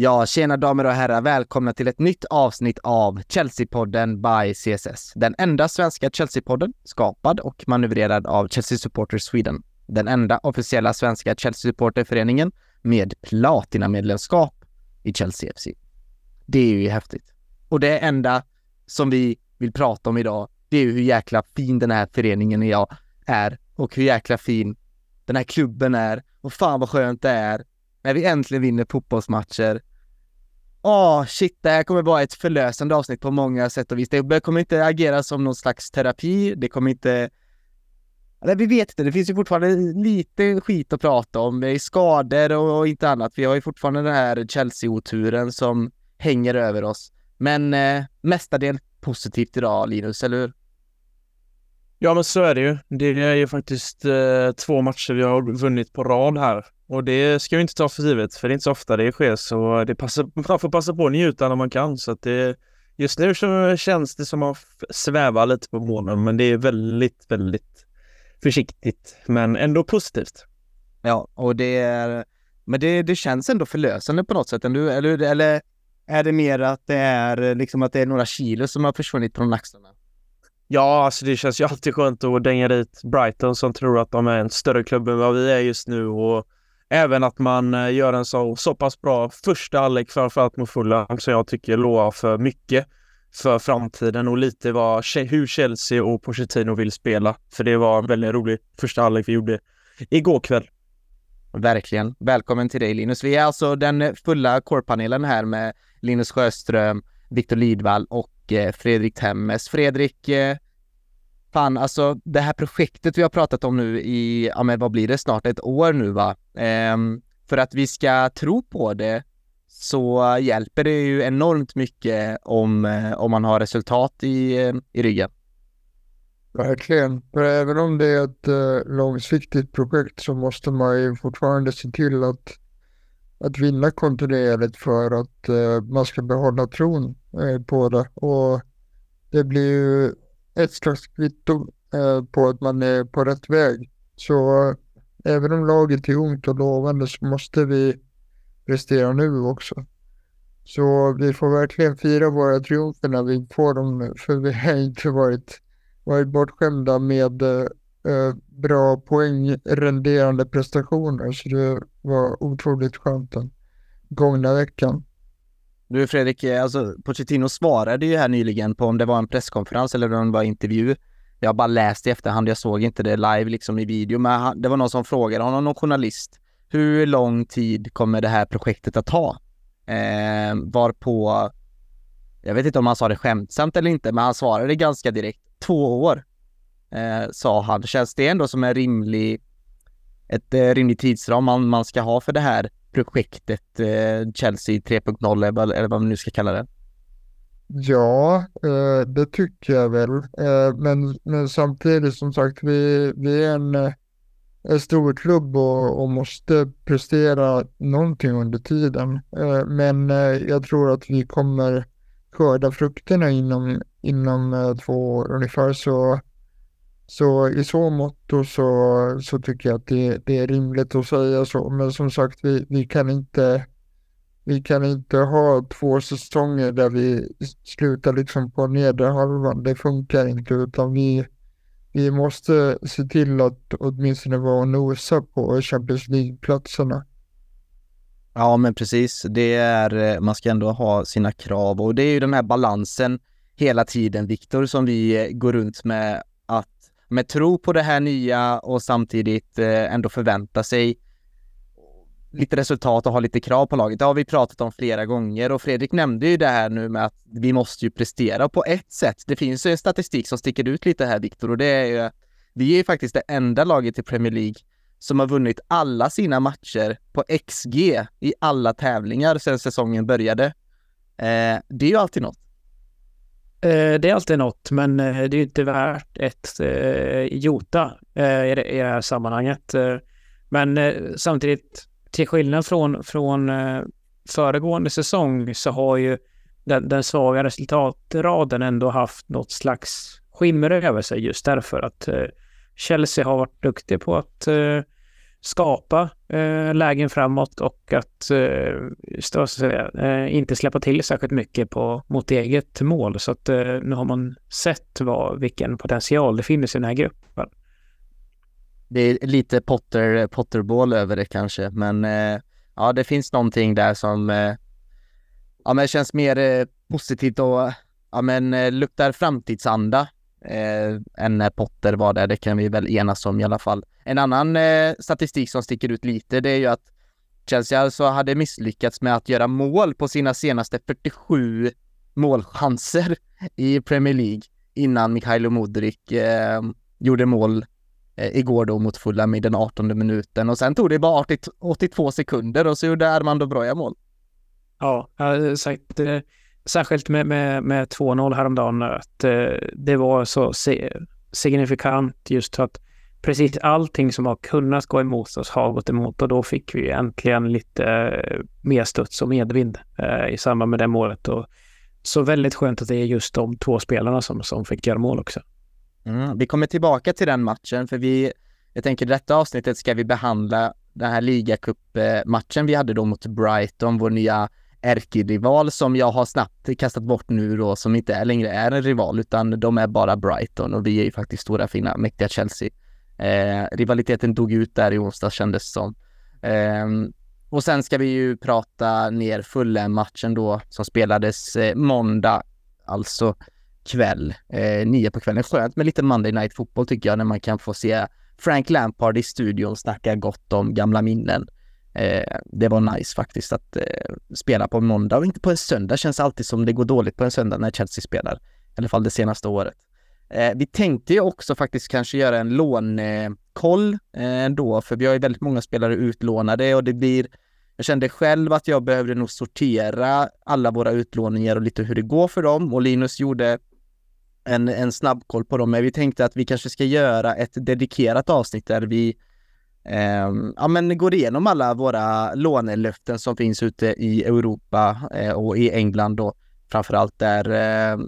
Ja, tjena damer och herrar. Välkomna till ett nytt avsnitt av Chelsea-podden by CSS. Den enda svenska Chelsea-podden skapad och manövrerad av Chelsea Supporters Sweden. Den enda officiella svenska Chelsea-supporterföreningen med platinamedlemskap i Chelsea FC. Det är ju häftigt. Och det enda som vi vill prata om idag, det är ju hur jäkla fin den här föreningen är och hur jäkla fin den här klubben är och fan vad skönt det är när vi äntligen vinner fotbollsmatcher. Åh, oh, shit, det här kommer vara ett förlösande avsnitt på många sätt och vis. Det kommer inte agera som någon slags terapi, det kommer inte... Eller vi vet inte, det finns ju fortfarande lite skit att prata om. Det är skador och inte annat. Vi har ju fortfarande den här Chelsea-oturen som hänger över oss. Men eh, mestadels positivt idag, Linus, eller hur? Ja, men så är det ju. Det är ju faktiskt eh, två matcher vi har vunnit på rad här och det ska vi inte ta för givet, för det är inte så ofta det sker, så det passar, man får passa på att njuta när man kan. Så att det, just nu så känns det som att sväva lite på månen, men det är väldigt, väldigt försiktigt, men ändå positivt. Ja, och det är, men det, det känns ändå förlösande på något sätt, eller, eller, eller är det mer att det är liksom att det är några kilo som har försvunnit från axlarna? Ja, alltså det känns ju alltid skönt att dänga dit Brighton som tror att de är en större klubb än vad vi är just nu och även att man eh, gör en så, så pass bra första halvlek framförallt mot Fulham som jag tycker lovar för mycket för framtiden och lite vad, hur Chelsea och Pochettino vill spela. För det var en väldigt rolig första halvlek vi gjorde igår kväll. Verkligen. Välkommen till dig Linus. Vi är alltså den fulla core-panelen här med Linus Sjöström, Viktor Lidvall och eh, Fredrik Temmes. Fredrik, eh, fan alltså det här projektet vi har pratat om nu i, ja men vad blir det, snart ett år nu va? Ehm, för att vi ska tro på det så hjälper det ju enormt mycket om, eh, om man har resultat i, eh, i ryggen. Verkligen, för även om det är ett eh, långsiktigt projekt så måste man ju fortfarande se till att, att vinna kontinuerligt för att man ska behålla tron på det. Och det blir ju ett slags kvitto eh, på att man är på rätt väg. Så eh, även om laget är ungt och lovande så måste vi prestera nu också. Så vi får verkligen fira våra triumfer när vi får dem, för vi har inte varit, varit bortskämda med eh, eh, bra poängrenderande prestationer. Så det var otroligt skönt den gångna veckan. Du Fredrik, eh, alltså Pochettino svarade ju här nyligen på om det var en presskonferens eller om det var en intervju. Jag har bara läst i efterhand, jag såg inte det live liksom i video, men det var någon som frågade honom, någon journalist, hur lång tid kommer det här projektet att ta? Eh, varpå, jag vet inte om han sa det skämtsamt eller inte, men han svarade ganska direkt, två år, eh, sa han. Känns det ändå som en rimlig, ett eh, rimlig tidsram man, man ska ha för det här projektet eh, Chelsea 3.0 eller vad man nu ska kalla det? Ja, eh, det tycker jag väl. Eh, men, men samtidigt som sagt, vi, vi är en, eh, en stor klubb och, och måste prestera någonting under tiden. Eh, men eh, jag tror att vi kommer skörda frukterna inom, inom eh, två år ungefär. Så så i så mått så, så tycker jag att det, det, är rimligt att säga så. Men som sagt, vi, vi, kan inte, vi kan inte ha två säsonger där vi slutar liksom på nedre halvan. Det funkar inte, utan vi, vi måste se till att åtminstone vara och nosa på Champions League-platserna. Ja, men precis. Det är, eh, man ska ändå ha sina krav och det är ju den här balansen hela tiden, Viktor, som vi eh, går runt med med tro på det här nya och samtidigt eh, ändå förvänta sig lite resultat och ha lite krav på laget. Det har vi pratat om flera gånger och Fredrik nämnde ju det här nu med att vi måste ju prestera på ett sätt. Det finns ju en statistik som sticker ut lite här Viktor och det är ju vi är ju faktiskt det enda laget i Premier League som har vunnit alla sina matcher på XG i alla tävlingar sedan säsongen började. Eh, det är ju alltid något. Eh, det är alltid något, men eh, det är inte värt ett eh, jota eh, i det, i det här sammanhanget. Eh, men samtidigt, till skillnad från, från föregående säsong så har ju den, den svaga resultatraden ändå haft något slags skimmer över sig just därför att Chelsea har varit duktig på att skapa eh, lägen framåt och att eh, stå, säga, eh, inte släppa till särskilt mycket på, mot eget mål. Så att eh, nu har man sett vad, vilken potential det finns i den här gruppen. Det är lite Potter, Potterball över det kanske, men eh, ja, det finns någonting där som eh, ja, men känns mer eh, positivt och ja, men eh, luktar framtidsanda eh, än när eh, Potter var där. Det kan vi väl enas om i alla fall. En annan eh, statistik som sticker ut lite, det är ju att Chelsea alltså hade misslyckats med att göra mål på sina senaste 47 målchanser i Premier League innan Mikhailo Modric eh, gjorde mål eh, igår då mot Fulham i den 18 minuten och sen tog det bara 80, 82 sekunder och så gjorde Armando Broja mål. Ja, jag har sagt eh, särskilt med, med, med 2-0 häromdagen att eh, det var så signifikant just att precis allting som har kunnat gå emot oss har gått emot och då fick vi äntligen lite eh, mer studs och medvind eh, i samband med det målet. Och så väldigt skönt att det är just de två spelarna som, som fick göra mål också. Mm, vi kommer tillbaka till den matchen för vi, jag tänker i detta avsnittet ska vi behandla den här ligacupmatchen eh, vi hade då mot Brighton, vår nya ärkerival som jag har snabbt kastat bort nu då, som inte är längre är en rival, utan de är bara Brighton och vi är ju faktiskt stora, fina, mäktiga Chelsea. Eh, rivaliteten dog ut där i onsdag kändes det som. Eh, och sen ska vi ju prata ner Fulham-matchen då som spelades eh, måndag, alltså kväll, eh, nio på kvällen. Skönt med lite Monday Night fotboll tycker jag när man kan få se Frank Lampard i studion snacka gott om gamla minnen. Eh, det var nice faktiskt att eh, spela på en måndag och inte på en söndag. Känns alltid som det går dåligt på en söndag när Chelsea spelar. I alla fall det senaste året. Eh, vi tänkte ju också faktiskt kanske göra en lånekoll eh, ändå, för vi har ju väldigt många spelare utlånade och det blir jag kände själv att jag behövde nog sortera alla våra utlåningar och lite hur det går för dem och Linus gjorde en, en snabbkoll på dem, men vi tänkte att vi kanske ska göra ett dedikerat avsnitt där vi eh, ja, men går igenom alla våra lånelöften som finns ute i Europa eh, och i England då framförallt där eh,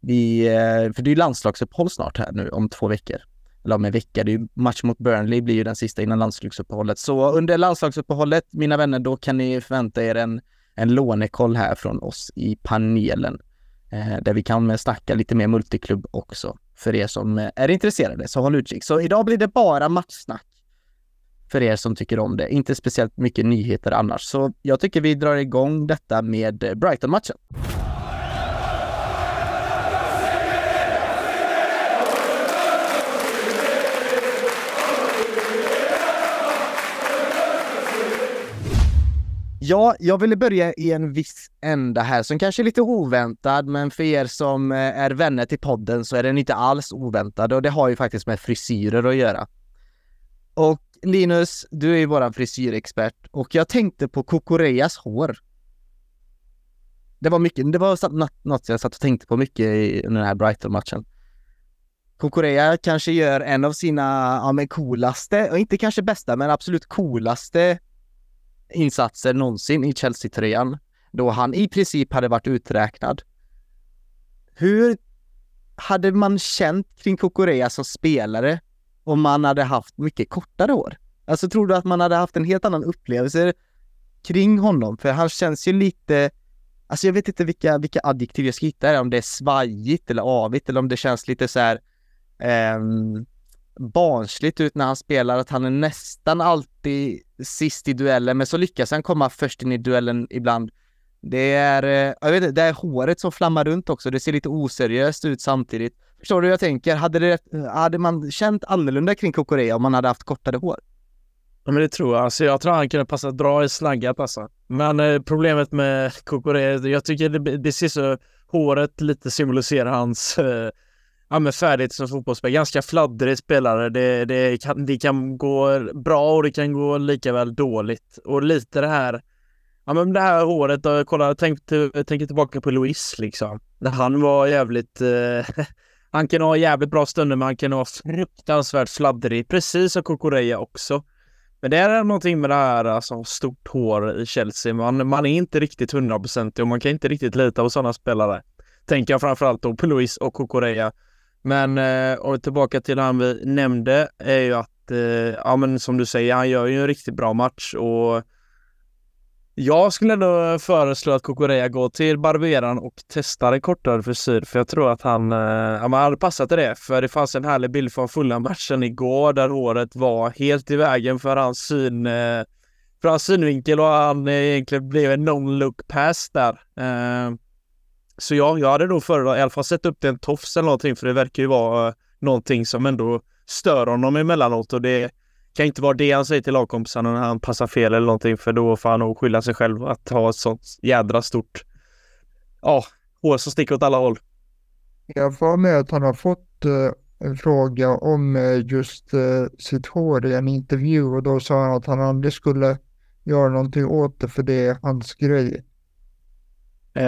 vi, eh, för det är ju landslagsuppehåll snart här nu om två veckor. Eller om en vecka, det är ju match mot Burnley blir ju den sista innan landslagsuppehållet. Så under landslagsuppehållet, mina vänner, då kan ni förvänta er en, en lånekoll här från oss i panelen. Eh, där vi kan snacka lite mer multiklubb också för er som eh, är intresserade, så håll utkik. Så idag blir det bara matchsnack för er som tycker om det. Inte speciellt mycket nyheter annars. Så jag tycker vi drar igång detta med Brighton-matchen. Ja, jag ville börja i en viss ända här som kanske är lite oväntad, men för er som eh, är vänner till podden så är den inte alls oväntad och det har ju faktiskt med frisyrer att göra. Och Linus, du är ju våran frisyrexpert och jag tänkte på Kokoreas hår. Det var mycket, det var något jag satt och tänkte på mycket under den här Brighton-matchen. Kokorea kanske gör en av sina, ja men coolaste, och inte kanske bästa, men absolut coolaste insatser någonsin i Chelsea-tröjan, då han i princip hade varit uträknad. Hur hade man känt kring Kokorea som spelare om man hade haft mycket kortare hår? Alltså tror du att man hade haft en helt annan upplevelse kring honom? För han känns ju lite, alltså jag vet inte vilka, vilka adjektiv jag ska hitta här, om det är svajigt eller avigt eller om det känns lite så här eh, barnsligt ut när han spelar, att han är nästan alltid sist i duellen, men så lyckas han komma först in i duellen ibland. Det är, eh, jag vet inte, det är håret som flammar runt också, det ser lite oseriöst ut samtidigt. Förstår du hur jag tänker? Hade, det, hade man känt annorlunda kring Kokorea om man hade haft kortare hår? Ja, men det tror jag. Alltså, jag tror han kunde passa, bra i slagga passa. Alltså. Men eh, problemet med Kokorea, jag tycker det, det ser så, håret lite symboliserar hans eh, ja, men färdighet som fotbollsspelare. Ganska fladdrig spelare. Det, det, kan, det kan gå bra och det kan gå lika väl dåligt. Och lite det här, ja men det här håret då, kolla, tänk, tänk tillbaka på Luis liksom. När han var jävligt, eh, han kan ha jävligt bra stunder men han kan ha fruktansvärt fladdrig, precis som Kokoreya också. Men det är någonting med det här alltså, stort hår i Chelsea. Man, man är inte riktigt hundraprocentig och man kan inte riktigt lita på sådana spelare. Tänker jag framförallt då på Luis och Kokoreya. Men eh, och tillbaka till han vi nämnde är ju att att, eh, ja men som du säger, han gör ju en riktigt bra match och jag skulle ändå föreslå att Kokorea går till barberaren och testar en kortare frisyr för jag tror att han, eh, ja, han hade passat i det. För det fanns en härlig bild från fulla matchen igår där håret var helt i vägen för hans syn, eh, för hans synvinkel och han egentligen blev en non-look pass där. Eh, så ja, jag hade nog föredragit i alla fall sätta upp det en tofs eller någonting för det verkar ju vara eh, någonting som ändå stör honom emellanåt och det kan inte vara det han säger till lagkompisarna när han passar fel eller någonting för då får han nog skylla sig själv att ha ett sånt jädra stort ja, hår som sticker åt alla håll. Jag får med att han har fått uh, en fråga om uh, just uh, sitt hår i en intervju och då sa han att han aldrig skulle göra någonting åt det för det är hans grej.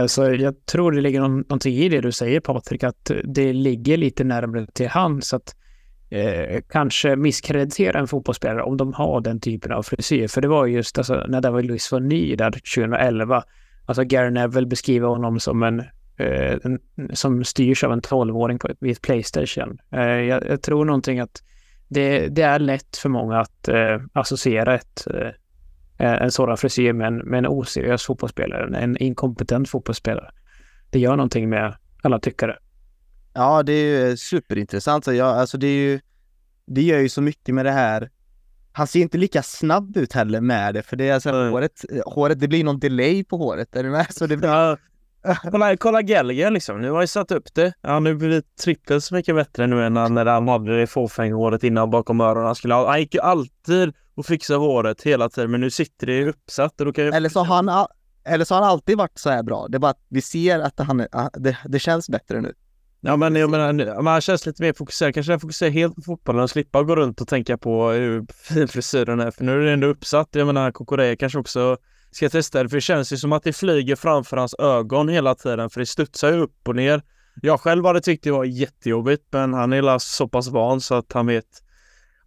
Så jag tror det ligger någonting i det du säger Patrik, att det ligger lite närmare till hands att eh, kanske misskreditera en fotbollsspelare om de har den typen av frisyr. För det var just alltså, när David Luiz var ny där 2011. Alltså Gary Neville beskriver honom som en, eh, en som styrs av en 12-åring vid ett Playstation. Eh, jag, jag, tror någonting att det, det, är lätt för många att eh, associera ett, eh, en sådan frisyr med en, med en oseriös fotbollsspelare, en inkompetent fotbollsspelare. Det gör någonting med alla tyckare. Ja, det är ju superintressant. Så jag, alltså det är ju, det gör ju så mycket med det här. Han ser inte lika snabb ut heller med det, för det är alltså mm. håret, håret, det blir någon delay på håret, är du med? Så det blir... ja. kolla, kolla Gallagher liksom, nu har jag satt upp det. Ja, nu blir det trippelt så mycket bättre nu än när han hade det fåfänghåret innan bakom öronen. Han, skulle, han gick ju alltid och fixade håret hela tiden, men nu sitter det uppsatt. Och då kan jag... Eller så har han, eller så har han alltid varit så här bra. Det är bara att vi ser att han, det, det känns bättre nu. Ja men jag menar, man känns lite mer fokuserad. Kanske jag fokuserar helt på fotbollen och slippa gå runt och tänka på hur fin frisyren är. För nu är det ändå uppsatt. Jag menar, Kokore kanske också ska testa det. För det känns ju som att det flyger framför hans ögon hela tiden. För det studsar ju upp och ner. Jag själv hade tyckt det var jättejobbigt. Men han är så pass van så att han vet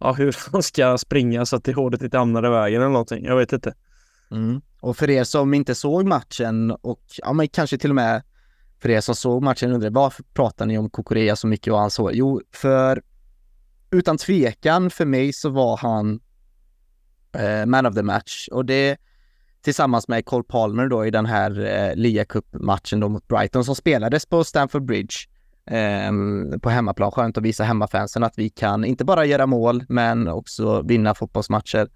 ja, hur han ska springa så att det håret inte hamnar i vägen eller någonting. Jag vet inte. Mm. Och för er som inte såg matchen och ja, men kanske till och med för er som såg matchen undrar varför pratar ni om Kokorea så mycket och han så? Jo, för utan tvekan för mig så var han eh, man of the match och det tillsammans med Cole Palmer då i den här eh, Lia Cup-matchen då mot Brighton som spelades på Stamford Bridge eh, på hemmaplan. Skönt att visa hemmafansen att vi kan inte bara göra mål men också vinna fotbollsmatcher.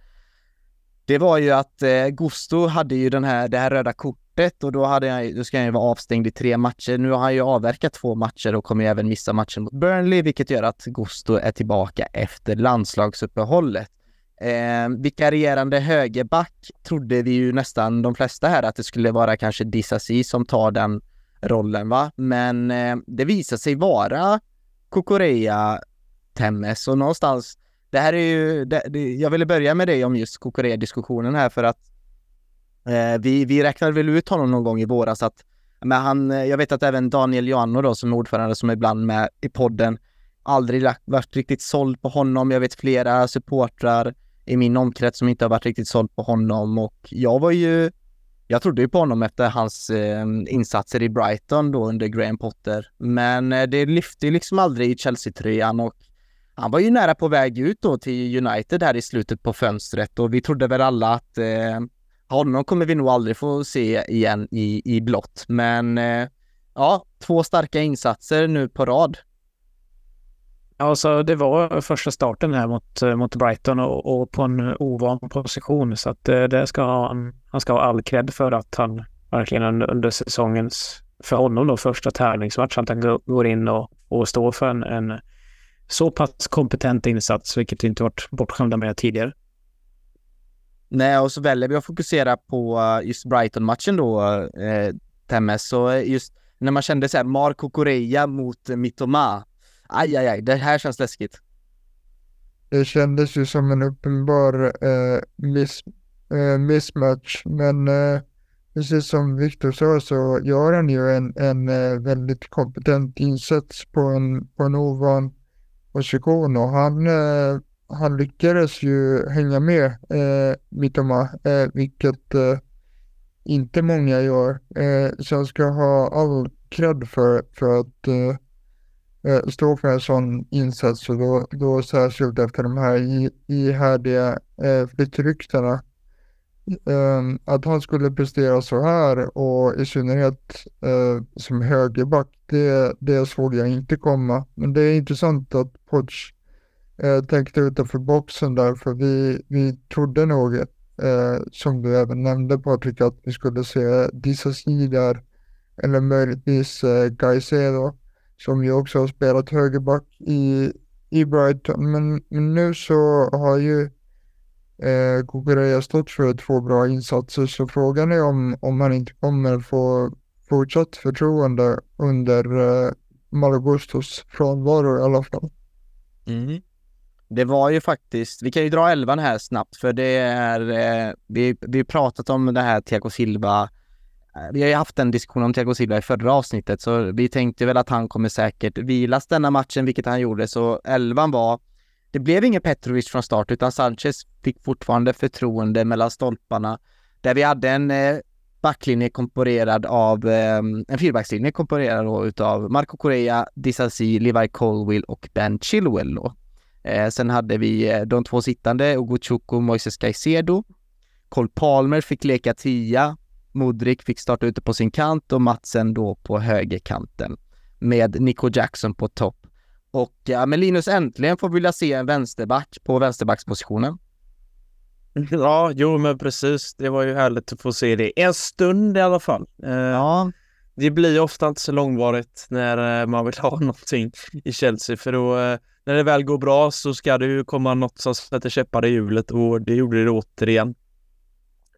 Det var ju att eh, Gusto hade ju den här, det här röda kortet kortet och då, hade jag, då ska han ju vara avstängd i tre matcher. Nu har han ju avverkat två matcher och kommer ju även missa matchen mot Burnley, vilket gör att Gusto är tillbaka efter landslagsuppehållet. Eh, vikarierande högerback trodde vi ju nästan de flesta här att det skulle vara kanske Disasi som tar den rollen va, men eh, det visar sig vara Kokorea Temmes och någonstans det här är ju, det, det, jag ville börja med dig om just Kokorea-diskussionen här för att Eh, vi, vi räknade väl ut honom någon gång i våras att men han, eh, jag vet att även Daniel Joanno då som är ordförande som är ibland med i podden aldrig varit riktigt såld på honom. Jag vet flera supportrar i min omkrets som inte har varit riktigt såld på honom och jag var ju jag trodde ju på honom efter hans eh, insatser i Brighton då under Graham Potter. Men eh, det lyfte liksom aldrig i Chelsea-tröjan och han var ju nära på väg ut då till United här i slutet på fönstret och vi trodde väl alla att eh, honom kommer vi nog aldrig få se igen i, i blått, men eh, ja, två starka insatser nu på rad. Ja, så det var första starten här mot, eh, mot Brighton och, och på en ovan position. Så att eh, det ska han, han ska ha all cred för att han verkligen under, under säsongens, för honom då, första tävlingsmatch, att han går in och, och står för en, en så pass kompetent insats, vilket vi inte varit bortskämda med tidigare. Nej, och så väljer vi att fokusera på eh, just Brighton-matchen då, eh, Temmes. Så eh, just när man kände så här, Marco Correa mot Mitoma. Aj, aj, aj, det här känns läskigt. Det kändes ju som en uppenbar eh, miss, eh, mismatch, men eh, precis som Viktor sa så gör han ju en, en eh, väldigt kompetent insats på en, på en ovan position och han eh, han lyckades ju hänga med eh, Mittoma, eh, vilket eh, inte många gör. Eh, så jag ska ha all cred för, för att eh, eh stå för en sån insats och då, då särskilt efter de här ihärdiga eh, flyttryktena. Ehm, att han skulle prestera så här och i synnerhet eh, som högerback, det, det såg jag inte komma. Men det är intressant att Poch jag tänkte utanför boxen där, för vi, vi trodde nog, eh, som du även nämnde Patrik, att vi skulle se Disasi där, eller möjligtvis eh, Gaicedo, som ju också har spelat högerback i, i Brighton. Men, men nu så har ju Eh, Kukureya stått för två bra insatser så frågan är om, om han inte kommer få fortsatt förtroende under eh, Malagostos frånvaro i alla fall. Mm. Det var ju faktiskt, vi kan ju dra elvan här snabbt för det är, eh, vi, vi har pratat om det här Thiago Silva. Eh, vi har ju haft en diskussion om Thiago Silva i förra avsnittet så vi tänkte väl att han kommer säkert vilas denna matchen, vilket han gjorde. Så elvan var det blev ingen Petrovic från start utan Sanchez fick fortfarande förtroende mellan stolparna. Där vi hade en eh, backlinje komponerad av, eh, en fyrbackslinje komponerad då utav Marco Correa, Disasi, Levi Colwill och Ben Chilwell då. Eh, sen hade vi eh, de två sittande, Ogochukwu och Moises Caicedo. Cole Palmer fick leka tia, Modric fick starta ute på sin kant och Matsen då på högerkanten med Nico Jackson på topp. Och ja, men Linus, äntligen får vi vilja se en vänsterback på vänsterbackspositionen. Ja, jo men precis. Det var ju härligt att få se det. En stund i alla fall. Eh, ja. Det blir ofta inte så långvarigt när eh, man vill ha någonting i Chelsea för då eh, när det väl går bra så ska det ju komma något som sätter käppar i hjulet och det gjorde det återigen.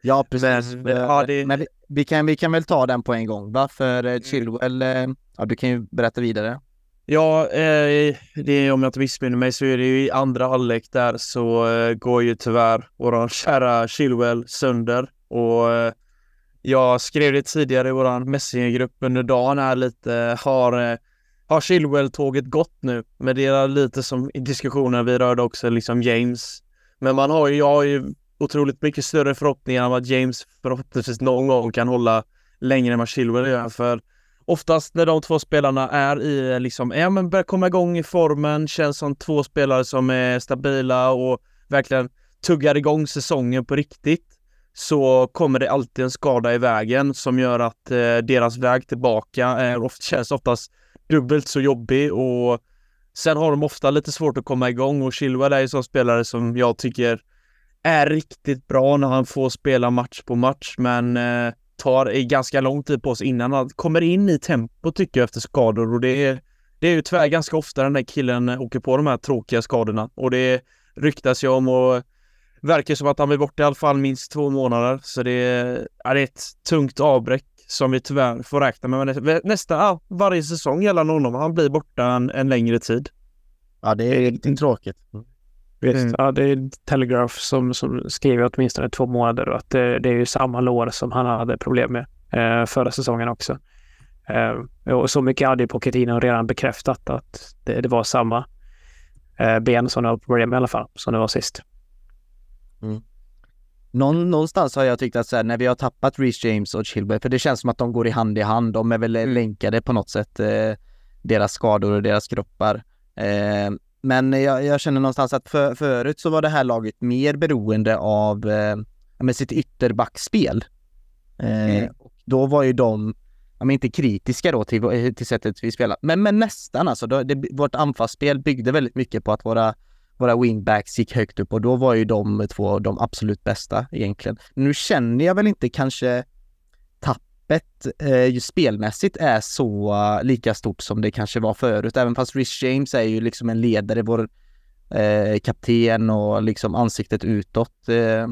Ja, precis. Men, ja, det... men vi, kan, vi kan väl ta den på en gång. Varför mm. Chilwell? Ja, du kan ju berätta vidare. Ja, eh, det, om jag inte missminner mig så är det ju i andra halvlek där så eh, går ju tyvärr våran kära Chilwell sönder och eh, jag skrev det tidigare i vår messengergrupp under dagen här lite. Har, eh, har Chilwell-tåget gått nu? Men det är lite som i diskussionen vi rörde också liksom James. Men man har ju, jag har ju otroligt mycket större förhoppningar om att James förhoppningsvis någon gång kan hålla längre än vad Chilwell gör. För oftast när de två spelarna är i liksom, ja men börjar komma igång i formen, känns som två spelare som är stabila och verkligen tuggar igång säsongen på riktigt så kommer det alltid en skada i vägen som gör att eh, deras väg tillbaka är, ofta, känns oftast dubbelt så jobbig och sen har de ofta lite svårt att komma igång och Chilwell är ju sån spelare som jag tycker är riktigt bra när han får spela match på match men eh, tar ganska lång tid på sig innan han kommer in i tempo tycker jag efter skador och det är, det är ju tyvärr ganska ofta den där killen åker på de här tråkiga skadorna och det ryktas ju om och verkar som att han blir borta i alla fall minst två månader så det är, ja, det är ett tungt avbräck som vi tyvärr får räkna med nästan ja, varje säsong gällande honom. Han blir borta en, en längre tid. Ja, det är lite tråkigt. Visst, mm. ja, det är Telegraph som, som skriver åtminstone två månader och att det, det är ju samma lår som han hade problem med eh, förra säsongen också. Eh, och så mycket hade ju Pochettino redan bekräftat att det, det var samma eh, ben som det var problem med i alla fall, som det var sist. Mm. Någon, någonstans har jag tyckt att så här, när vi har tappat Reece James och Chilwell, för det känns som att de går i hand i hand, de är väl mm. länkade på något sätt, eh, deras skador och deras kroppar. Eh, men jag, jag, känner någonstans att för, förut så var det här laget mer beroende av eh, med sitt ytterbackspel. Eh, mm. Då var ju de, ja, inte kritiska då till, till sättet vi spelar, men, men nästan alltså. Då, det, vårt anfallsspel byggde väldigt mycket på att våra, våra wingbacks gick högt upp och då var ju de två de absolut bästa egentligen. Nu känner jag väl inte kanske tappet eh, spelmässigt är så uh, lika stort som det kanske var förut. Även fast Rich James är ju liksom en ledare, vår eh, kapten och liksom ansiktet utåt. Eh,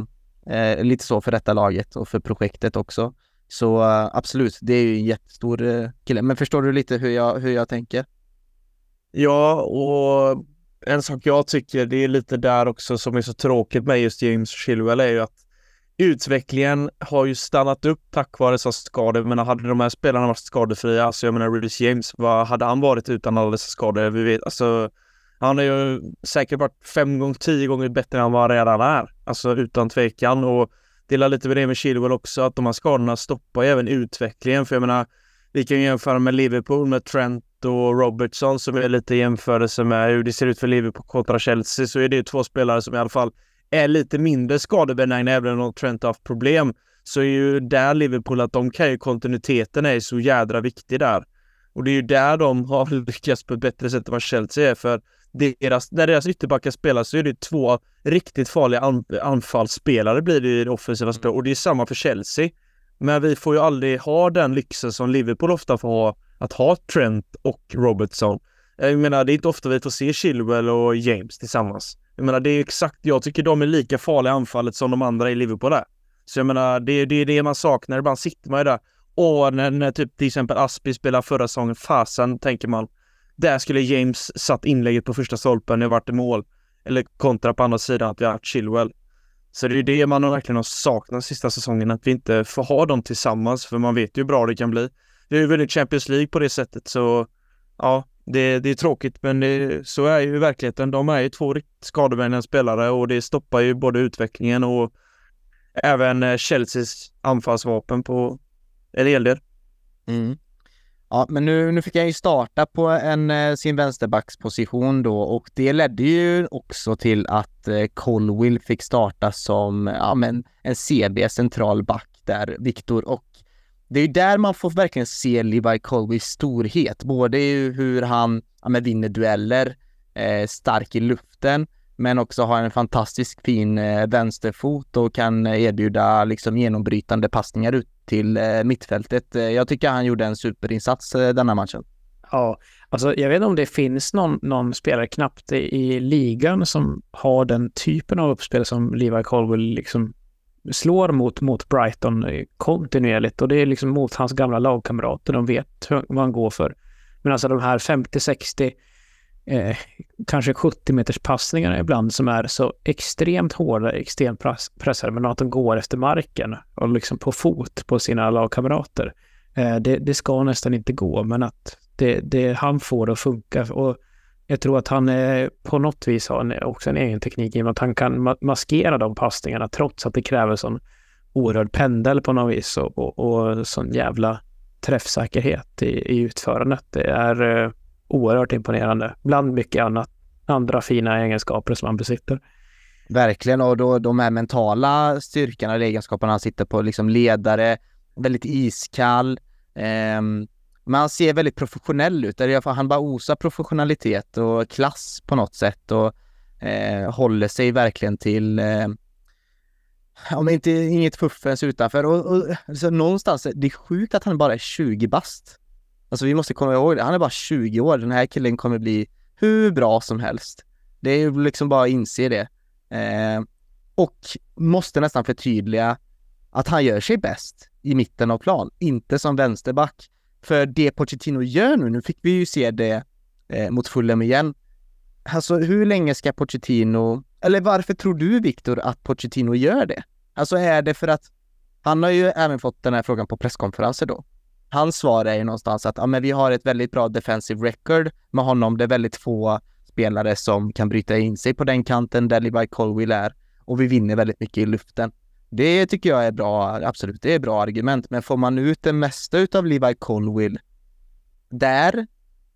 eh lite så för detta laget och för projektet också. Så uh, absolut, det är ju en jättestor uh, kille. Men förstår du lite hur jag, hur jag tänker? Ja, och en sak jag tycker det är lite där också som är så tråkigt med just James Chilwell är ju att utvecklingen har ju stannat upp tack vare dessa skador. Jag menar, hade de här spelarna varit skadefria, alltså jag menar Rhys James, vad hade han varit utan alla dessa skador? Vi vet, alltså han har ju säkert varit fem gånger, tio gånger bättre än vad han redan är. Alltså utan tvekan och dela lite med det med Chilwell också, att de här skadorna stoppar ju även utvecklingen. För jag menar, vi kan ju jämföra med Liverpool med Trent och Robertson som är lite jämförelse med hur det ser ut för Liverpool kontra Chelsea så är det två spelare som i alla fall är lite mindre skadebenägna även om Trent har haft problem. Så är ju där Liverpool att de kan ju kontinuiteten är så jädra viktig där. Och det är ju där de har lyckats på ett bättre sätt än vad Chelsea är för deras, när deras ytterbackar spelar så är det två riktigt farliga an, anfallsspelare blir det i det offensiva spelet och det är samma för Chelsea. Men vi får ju aldrig ha den lyxen som Liverpool ofta får ha, att ha Trent och Robertson. Eh, jag menar, det är inte ofta vi får se Chilwell och James tillsammans. Jag menar, det är exakt, jag tycker de är lika farliga i anfallet som de andra i Liverpool är. Så jag menar, det är det, det man saknar. Ibland sitter man ju där. Och när, när typ till exempel Aspi spelar förra säsongen, fasen tänker man. Där skulle James satt inlägget på första stolpen, det varit i mål. Eller kontra på andra sidan att vi har haft Chilwell. Så det är det man verkligen har saknat sista säsongen, att vi inte får ha dem tillsammans, för man vet ju hur bra det kan bli. Vi har ju vunnit Champions League på det sättet, så ja, det, det är tråkigt, men det, så är ju verkligheten. De är ju två riktigt skadevänliga spelare och det stoppar ju både utvecklingen och även eh, Chelseas anfallsvapen på en hel del. Mm. Ja, men nu, nu fick jag ju starta på en, eh, sin vänsterbacksposition då och det ledde ju också till att eh, Colwill fick starta som ja, men en CB central back där, Viktor. Och det är ju där man får verkligen se Levi Colwills storhet, både i hur han ja, men vinner dueller, eh, stark i luften, men också har en fantastisk fin eh, vänsterfot och kan erbjuda liksom genombrytande passningar ut till eh, mittfältet. Eh, jag tycker han gjorde en superinsats eh, denna matchen. Ja, alltså jag vet inte om det finns någon, någon spelare knappt i, i ligan som har den typen av uppspel som Levi Colwell liksom slår mot, mot Brighton kontinuerligt och det är liksom mot hans gamla lagkamrater. De vet vad han går för. Men alltså de här 50-60 eh, kanske 70 meters passningarna ibland som är så extremt hårda, extremt pressade, men att de går efter marken och liksom på fot på sina lagkamrater. Eh, det, det, ska nästan inte gå, men att det, det, han får det att funka. Och jag tror att han eh, på något vis har en, också en egen teknik i och med att han kan ma maskera de passningarna trots att det kräver sån oerhörd pendel på något vis och, och, och sån jävla träffsäkerhet i, i utförandet. Det är eh, oerhört imponerande. Bland mycket annat, andra fina egenskaper som han besitter. Verkligen, och då de här mentala styrkorna eller egenskaperna han sitter på, liksom ledare, väldigt iskall. Eh, men han ser väldigt professionell ut. Han bara osar professionalitet och klass på något sätt och eh, håller sig verkligen till eh, om inte inget fuffens utanför. Och, och så någonstans, det är sjukt att han bara är 20 bast. Alltså vi måste komma ihåg det, han är bara 20 år, den här killen kommer bli hur bra som helst. Det är ju liksom bara att inse det. Eh, och måste nästan förtydliga att han gör sig bäst i mitten av plan, inte som vänsterback. För det Pochettino gör nu, nu fick vi ju se det eh, mot Fulham igen. Alltså hur länge ska Pochettino, eller varför tror du Viktor att Pochettino gör det? Alltså är det för att han har ju även fått den här frågan på presskonferenser då hans svar är ju någonstans att ja, men vi har ett väldigt bra defensive record med honom. Det är väldigt få spelare som kan bryta in sig på den kanten där Levi Colwill är och vi vinner väldigt mycket i luften. Det tycker jag är bra, absolut, det är bra argument, men får man ut det mesta av Levi Colwill där,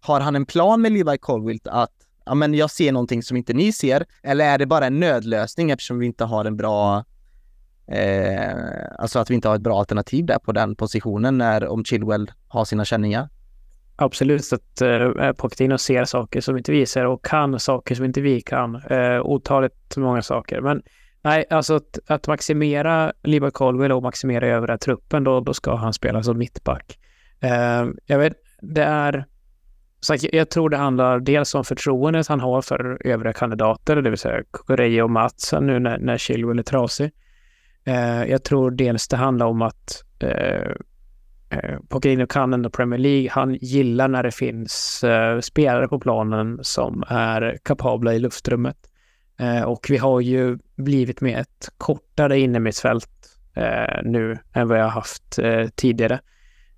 har han en plan med Levi Colwill att ja, men jag ser någonting som inte ni ser, eller är det bara en nödlösning eftersom vi inte har en bra Eh, alltså att vi inte har ett bra alternativ där på den positionen när om Chilwell har sina känningar. Absolut, att eh, Pochettino ser saker som inte vi ser och kan saker som inte vi kan. Eh, otaligt många saker. Men nej, alltså att, att maximera Liba Colwell och maximera övriga truppen, då, då ska han spela som mittback. Uh, jag vet, det är... Så jag tror det handlar dels om förtroendet han har för övriga kandidater, det vill säga Kukureya och Matsen nu när, när Chilwell är trasig. Uh, jag tror dels det handlar om att uh, Pochettino kan ändå Premier League. Han gillar när det finns spelare på planen som är kapabla i luftrummet. Eh, och vi har ju blivit med ett kortare innermittfält eh, nu än vad jag haft eh, tidigare.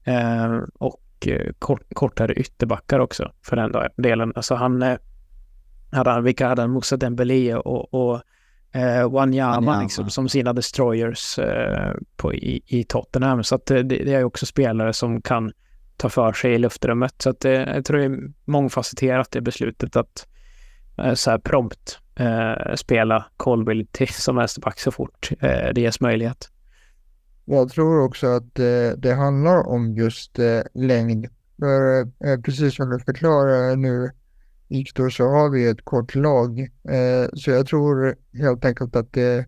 Eh, och kort, kortare ytterbackar också för den delen. Alltså han hade han, vilka hade han? Moussa Dembélé och, och eh, Wanyama liksom, som sina destroyers eh, på, i, i Tottenham. Så att det, det är också spelare som kan ta för sig i luftrummet. Så att det, jag tror det är mångfacetterat det beslutet att eh, så här prompt eh, spela Colville till som vänsterback så fort eh, det ges möjlighet. Jag tror också att eh, det handlar om just eh, längd. För eh, precis som du förklarar nu Viktor så har vi ett kort lag. Eh, så jag tror helt enkelt att det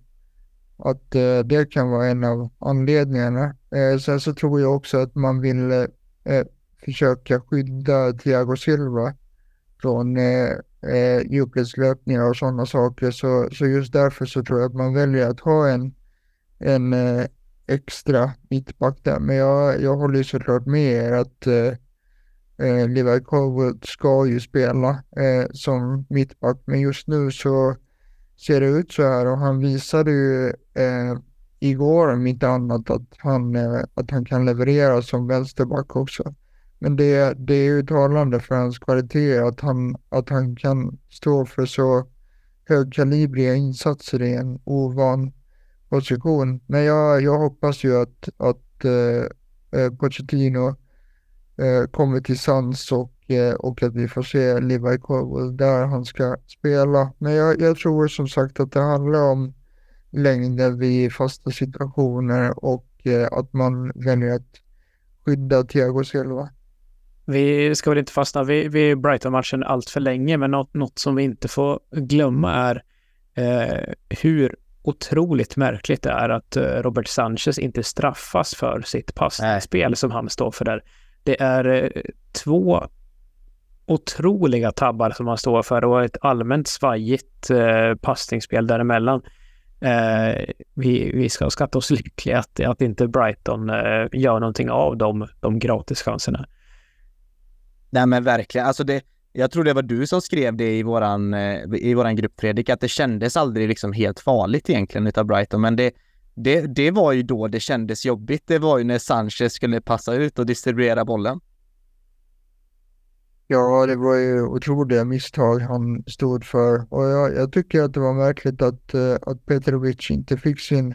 att eh, det kan vara en av anledningarna. Eh, sen så tror jag också att man vill eh, eh försöka skydda Thiago Silva från eh, Eh, djupledslöpningar och sådana saker. Så, så just därför så tror jag att man väljer att ha en, en eh, extra mittback där. Men jag, jag håller såklart med er att eh, eh Levi Colwood ska ju spela eh, som mittback. Men just nu så ser det ut så här och han visade ju eh, igår om inte annat att han, eh, att han kan leverera som vänsterback också. Men det, det är ju talande för hans kvalitet att han, att han kan stå för så högkalibriga insatser i en ovan position. Men jag, jag hoppas ju att, att eh, eh Pochettino eh, kommer till sans och Eh, och att vi får se Levi Colwell där han ska spela. Men jag, jag tror som sagt att det handlar om längden vid fasta situationer och eh, att man väljer att skydda Thiago Silva. Vi ska väl inte fastna vid, vid Brighton-matchen allt för länge, men något, något som vi inte får glömma är eh, hur otroligt märkligt det är att eh, Robert Sanchez inte straffas för sitt passspel som han står för där. Det är eh, två otroliga tabbar som han står för och ett allmänt svajigt eh, passningsspel däremellan. Eh, vi, vi ska skatta oss lyckliga att, att inte Brighton eh, gör någonting av de, de gratischanserna. Nej men verkligen, alltså det, jag tror det var du som skrev det i våran, eh, i våran grupp Fredrik, att det kändes aldrig liksom helt farligt egentligen utav Brighton, men det, det, det var ju då det kändes jobbigt. Det var ju när Sanchez skulle passa ut och distribuera bollen. Ja, det var ju otroliga misstag han stod för och jag, jag tycker att det var märkligt att, eh, att Petrovic inte fick sin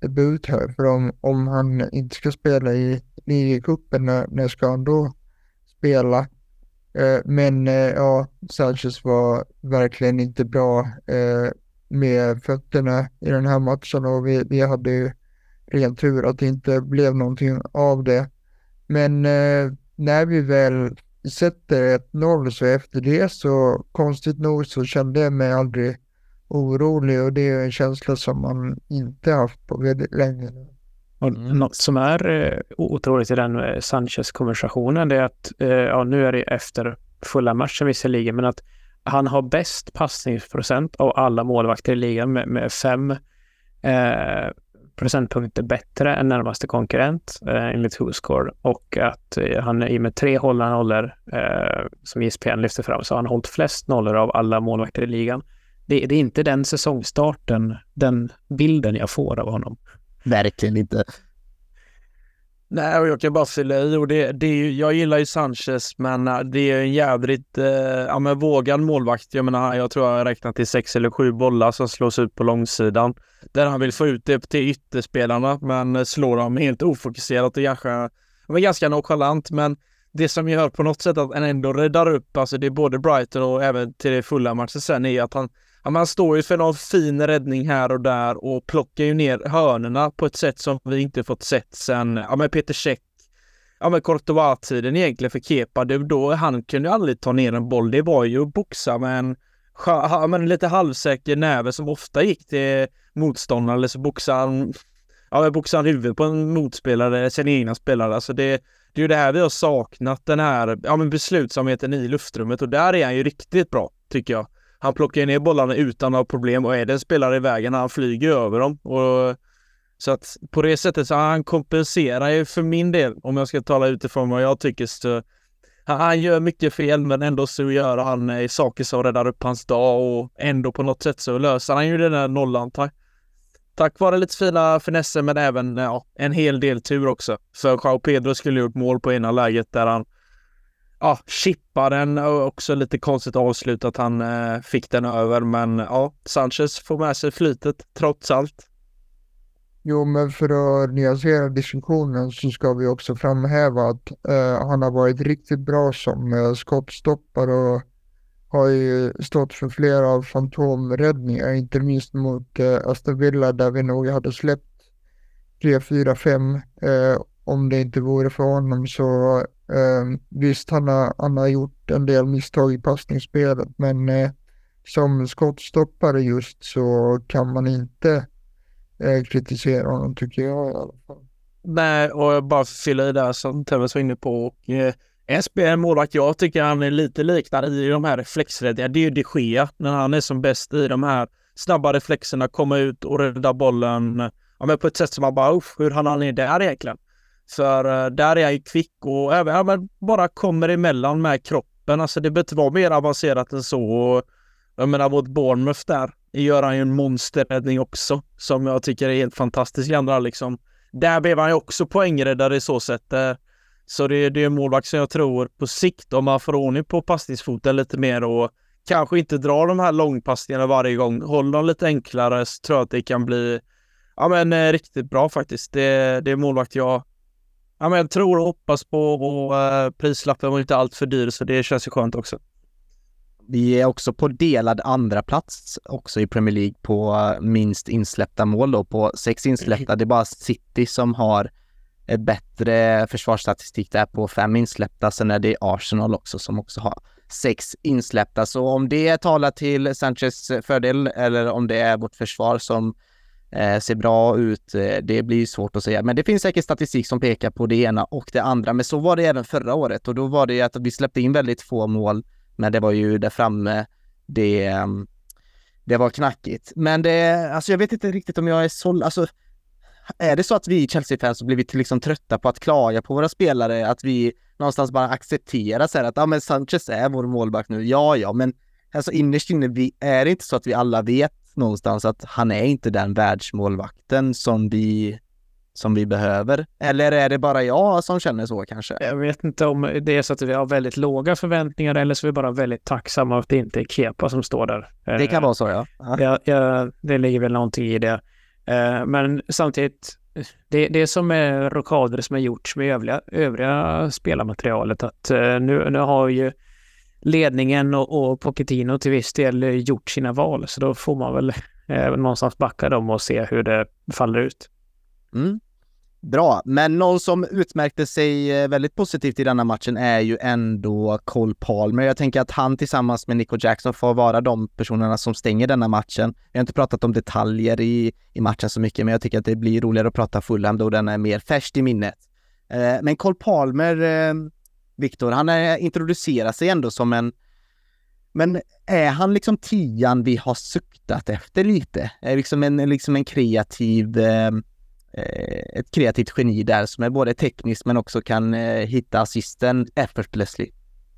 debut här. För om, om han inte ska spela i ligacupen, när, när ska han då spela? Eh, men eh, ja, Sanchez var verkligen inte bra eh, med fötterna i den här matchen och vi, vi hade ju ren tur att det inte blev någonting av det. Men när vi väl sätter 1-0 så efter det så konstigt nog så kände jag mig aldrig orolig och det är en känsla som man inte haft på väldigt länge. Och mm. Något som är eh, otroligt i den eh, Sanchez-konversationen är att, eh, ja nu är det efter fulla matchen visserligen, men att han har bäst passningsprocent av alla målvakter i ligan med, med fem eh, procentpunkter bättre än närmaste konkurrent eh, enligt WhoScore och att eh, han i med tre hållna nollor eh, som ISPN lyfter fram så har han hållit flest nollor av alla målvakter i ligan. Det, det, är inte den säsongstarten, den bilden jag får av honom. Verkligen inte. Nej, och jag kan bara fylla i och det, det är ju, jag gillar ju Sanchez, men äh, det är en jädrigt eh, äh, ja, men vågad målvakt. Jag menar, jag tror jag räknat till sex eller sju bollar som slås ut på långsidan. Där han vill få ut det till ytterspelarna, men äh, slår dem helt ofokuserat och kanske, men ganska nonchalant. Men det som gör på något sätt att han ändå räddar upp, alltså det är både Brighton och även till det fulla matchen sen, är att han Ja, man står ju för någon fin räddning här och där och plockar ju ner hörnerna på ett sätt som vi inte fått sett sen, ja men Peter Käck, ja men Courtois-tiden egentligen för Kepa, det, då, han kunde ju aldrig ta ner en boll, det var ju att boxa med en, ja, men lite halvsäker näve som ofta gick till motståndaren, eller så boxade han, ja boxade han huvudet på en motspelare, sin egna spelare, alltså det, det är ju det här vi har saknat, den här, ja men beslutsamheten i luftrummet. Och där är han ju riktigt bra, tycker jag. Han plockar ner bollarna utan några problem och är det en spelare i vägen, han flyger över dem. Och, så att på det sättet så han kompenserar ju för min del, om jag ska tala utifrån vad jag tycker, så han, han gör mycket fel men ändå så gör han eh, saker som räddar upp hans dag och ändå på något sätt så löser han ju den där nollan tack, tack vare lite fina finesser men även ja, en hel del tur också. För Jao Pedro skulle gjort mål på ena läget där han ja, chippa den och också lite konstigt avslut att han eh, fick den över. Men ja, Sanchez får med sig flytet trots allt. Jo, men för att nyansera diskussionen så ska vi också framhäva att eh, han har varit riktigt bra som eh, skottstoppare och har ju stått för flera av fantomräddningar, inte minst mot eh, Aston Villa där vi nog hade släppt 3, 4, 5 eh, om det inte vore för honom så eh, visst han har, han har gjort en del misstag i passningsspelet men eh, som skottstoppare just så kan man inte eh, kritisera honom tycker jag i alla fall. Nej, och bara fylla i där som Tevez var inne på. Och, eh, SB är en målvakt jag tycker han är lite liknande i de här reflexräddningarna. Det är ju de Gea när han är som bäst i de här snabba reflexerna, komma ut och rädda bollen ja, men på ett sätt som man bara, usch, hur hann han ner där egentligen? För eh, där är han ju kvick och även, ja, men bara kommer emellan med kroppen. Alltså det behöver inte vara mer avancerat än så. Och, jag menar mot Bournemouth där gör han ju en monsterräddning också som jag tycker är helt fantastisk i andra liksom. Där blev han ju också poängräddare i så sätt. Eh. Så det, det är en målvakt som jag tror på sikt, om man får ordning på passningsfoten lite mer och kanske inte drar de här långpassningarna varje gång, håller dem lite enklare så tror jag att det kan bli ja, men, eh, riktigt bra faktiskt. Det, det är målvakt jag ja, men, jag tror och hoppas på och uh, prislappen var inte allt för dyr så det känns ju skönt också. Vi är också på delad andra plats också i Premier League på eh, minst insläppta mål då på sex insläppta. Det är bara City som har eh, bättre försvarsstatistik där på fem insläppta. Sen är det Arsenal också som också har sex insläppta. Så om det talar till Sanchez fördel eller om det är vårt försvar som eh, ser bra ut, eh, det blir svårt att säga. Men det finns säkert statistik som pekar på det ena och det andra. Men så var det även förra året och då var det att vi släppte in väldigt få mål. Men det var ju där framme det, mm, det var knackigt. Men det, alltså jag vet inte riktigt om jag är så, alltså är det så att vi Chelsea-fans har blivit liksom trötta på att klaga på våra spelare, att vi någonstans bara accepterar så här att ja, men Sanchez är vår målback nu. Ja, ja, men alltså innerst inne vi, är det inte så att vi alla vet någonstans att han är inte den världsmålvakten som vi som vi behöver? Eller är det bara jag som känner så kanske? Jag vet inte om det är så att vi har väldigt låga förväntningar eller så är vi bara väldigt tacksamma att det inte är Kepa som står där. Det kan vara så ja. ja, ja det ligger väl någonting i det. Eh, men samtidigt, det, det som är rockader som har gjorts med övriga, övriga spelarmaterialet, att eh, nu, nu har ju ledningen och, och Pochettino till viss del gjort sina val, så då får man väl eh, någonstans backa dem och se hur det faller ut. Mm. Bra, men någon som utmärkte sig eh, väldigt positivt i denna matchen är ju ändå Cole Palmer. Jag tänker att han tillsammans med Nico Jackson får vara de personerna som stänger denna matchen. Vi har inte pratat om detaljer i, i matchen så mycket, men jag tycker att det blir roligare att prata Fulham då den är mer färskt i minnet. Eh, men Cole Palmer, eh, Viktor, han är, introducerar sig ändå som en men är han liksom tian vi har suktat efter lite? Är liksom en, liksom en kreativ eh, eh, ett kreativt geni där som är både tekniskt men också kan eh, hitta assisten effortlessly.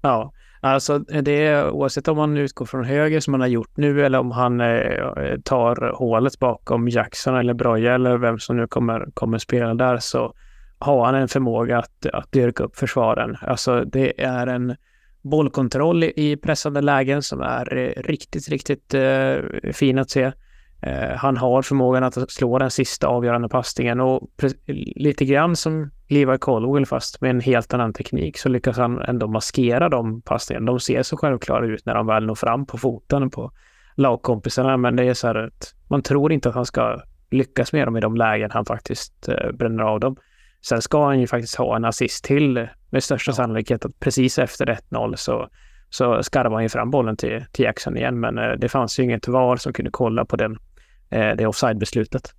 Ja, alltså det är oavsett om man utgår från höger som han har gjort nu eller om han eh, tar hålet bakom Jackson eller Broja eller vem som nu kommer, kommer spela där så har han en förmåga att, att dyrka upp försvaren. Alltså det är en bollkontroll i pressande lägen som är eh, riktigt, riktigt eh, fin att se. Eh, han har förmågan att slå den sista avgörande passningen och lite grann som Levi Colwell fast med en helt annan teknik så lyckas han ändå maskera de passningarna. De ser så självklara ut när de väl når fram på foten på lagkompisarna men det är så här att man tror inte att han ska lyckas med dem i de lägen han faktiskt eh, bränner av dem. Sen ska han ju faktiskt ha en assist till med största ja. sannolikhet att precis efter 1-0 så så skarvar han ju fram bollen till, till Jackson igen, men eh, det fanns ju inget VAR som kunde kolla på den eh, det offside-beslutet.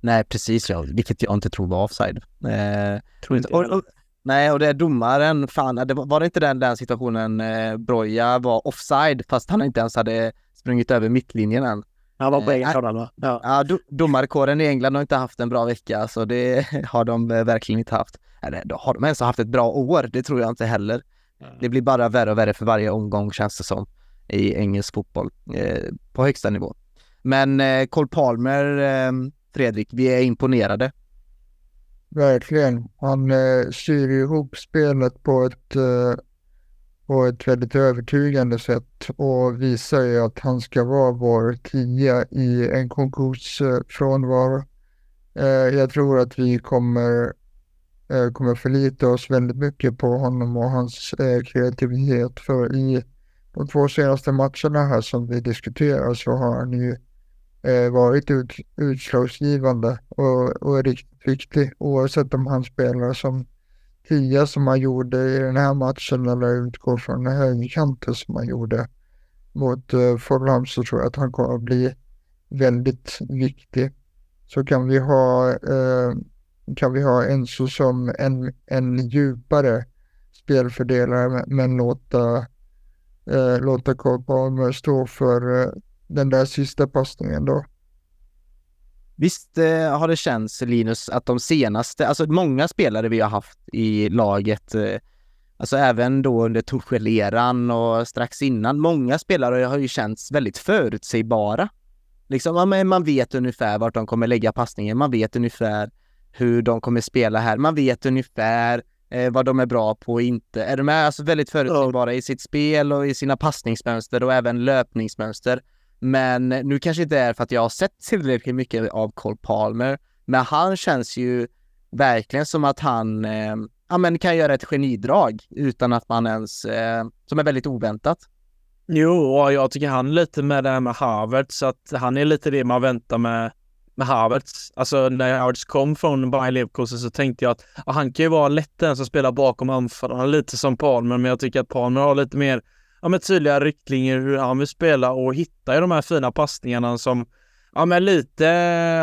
Nej, precis, ja. vilket jag inte tror var offside. Eh, tror inte och, och, Nej, och det är domaren, fan, det var, var det inte den, den situationen eh, Broja var offside fast han inte ens hade sprungit över mittlinjen än? Han var på egen kanal va? Ja, ja do, domarkåren i England har inte haft en bra vecka, så det har de eh, verkligen inte haft. Eller har de ens haft ett bra år? Det tror jag inte heller. Det blir bara värre och värre för varje omgång känns det som i engelsk fotboll eh, på högsta nivå. Men eh, Cole Palmer, eh, Fredrik, vi är imponerade. Verkligen. Han eh, syr ihop spelet på ett, eh, på ett väldigt övertygande sätt och visar ju att han ska vara vår tia i en konkursfrånvaro. Eh, frånvaro. Eh, jag tror att vi kommer, eh, kommer förlita oss väldigt mycket på honom och hans kreativitet. För i de två senaste matcherna här som vi diskuterar så har han ju varit ut, utslagsgivande och, och riktigt viktig. Oavsett om han spelar som tia som han gjorde i den här matchen eller utgår från högerkanten som han gjorde mot eh, Fulham så tror jag att han kommer att bli väldigt viktig. Så kan vi ha, eh, kan vi ha Enzo som en, en djupare spelfördelare men låta, eh, låta Cole Palmer stå för eh, den där sista passningen då. Visst eh, har det känts, Linus, att de senaste, alltså många spelare vi har haft i laget, eh, alltså även då under Torshäll-eran och strax innan, många spelare har ju känts väldigt förutsägbara. Liksom, man vet ungefär vart de kommer lägga passningen, man vet ungefär hur de kommer spela här, man vet ungefär eh, vad de är bra på och inte. Är de? Alltså väldigt förutsägbara i sitt spel och i sina passningsmönster och även löpningsmönster. Men nu kanske inte är för att jag har sett tillräckligt mycket av Cole Palmer, men han känns ju verkligen som att han eh, ja, men kan göra ett genidrag utan att man ens, eh, som är väldigt oväntat. Jo, och jag tycker han lite med det här med Havertz, att han är lite det man väntar med med Havertz. Alltså när Havertz kom från Bayern Leverkusen så tänkte jag att ja, han kan ju vara lätt den som spelar bakom anfallarna, lite som Palmer, men jag tycker att Palmer har lite mer ja, med tydliga riktlinjer hur han vill spela och hitta de här fina passningarna som Ja men lite,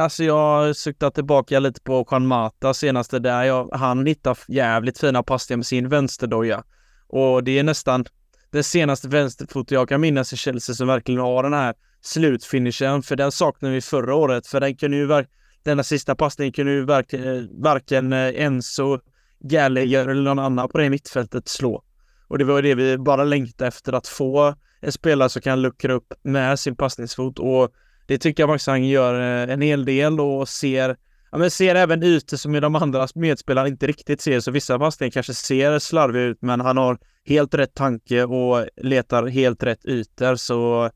alltså jag suktar tillbaka lite på Juan Mata senaste där. Jag, han hittar jävligt fina passningar med sin vänsterdoja. Och det är nästan den senaste vänsterfoten jag kan minnas i Chelsea som verkligen har den här slutfinishen. För den saknade vi förra året. För den kunde ju denna sista passningen kunde ju verk, eh, varken eh, Enzo, Gallagher eller någon annan på det mittfältet slå. Och det var det vi bara längtade efter, att få en spelare som kan luckra upp med sin passningsfot. Och det tycker jag Maxang gör eh, en hel del och ser Ja, men ser även ytor som de andra medspelarna inte riktigt ser, så vissa passningar kanske ser slarviga ut, men han har helt rätt tanke och letar helt rätt ytor, så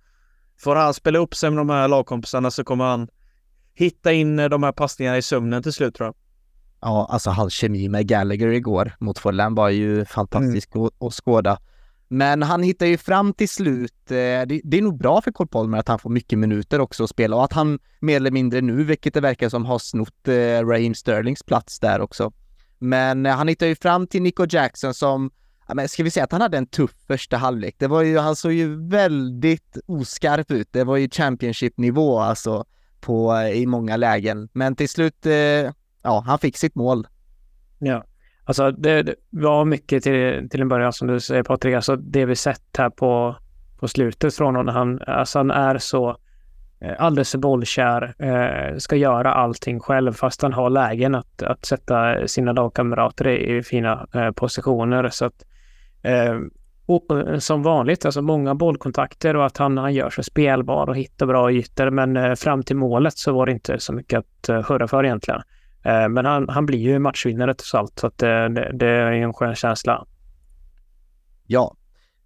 får han spela upp sig med de här lagkompisarna så kommer han hitta in eh, de här passningarna i sömnen till slut tror jag. Ja, alltså hans kemi med Gallagher igår mot Fulham var ju fantastisk mm. att skåda. Men han hittar ju fram till slut. Eh, det, är nog bra för Cole Palmer att han får mycket minuter också att spela och att han mer eller mindre nu, vilket det verkar som, har snott eh, Raheem Sterlings plats där också. Men eh, han hittar ju fram till Nico Jackson som, ja, men ska vi säga att han hade en tuff första halvlek. Det var ju, han såg ju väldigt oskarp ut. Det var ju Championship-nivå alltså på, i många lägen. Men till slut ja, han fick sitt mål. Ja, alltså det, det var mycket till, till en början som du säger Patrik, alltså det vi sett här på, på slutet från honom. Han, alltså han är så eh, alldeles för bollkär, eh, ska göra allting själv fast han har lägen att, att sätta sina lagkamrater i, i fina eh, positioner. Så att, eh, och, eh, som vanligt, alltså många bollkontakter och att han, han gör sig spelbar och hittar bra ytor. Men eh, fram till målet så var det inte så mycket att hurra för egentligen. Eh, men han, han blir ju matchvinnare trots allt, så att eh, det, det, är en skön känsla. Ja,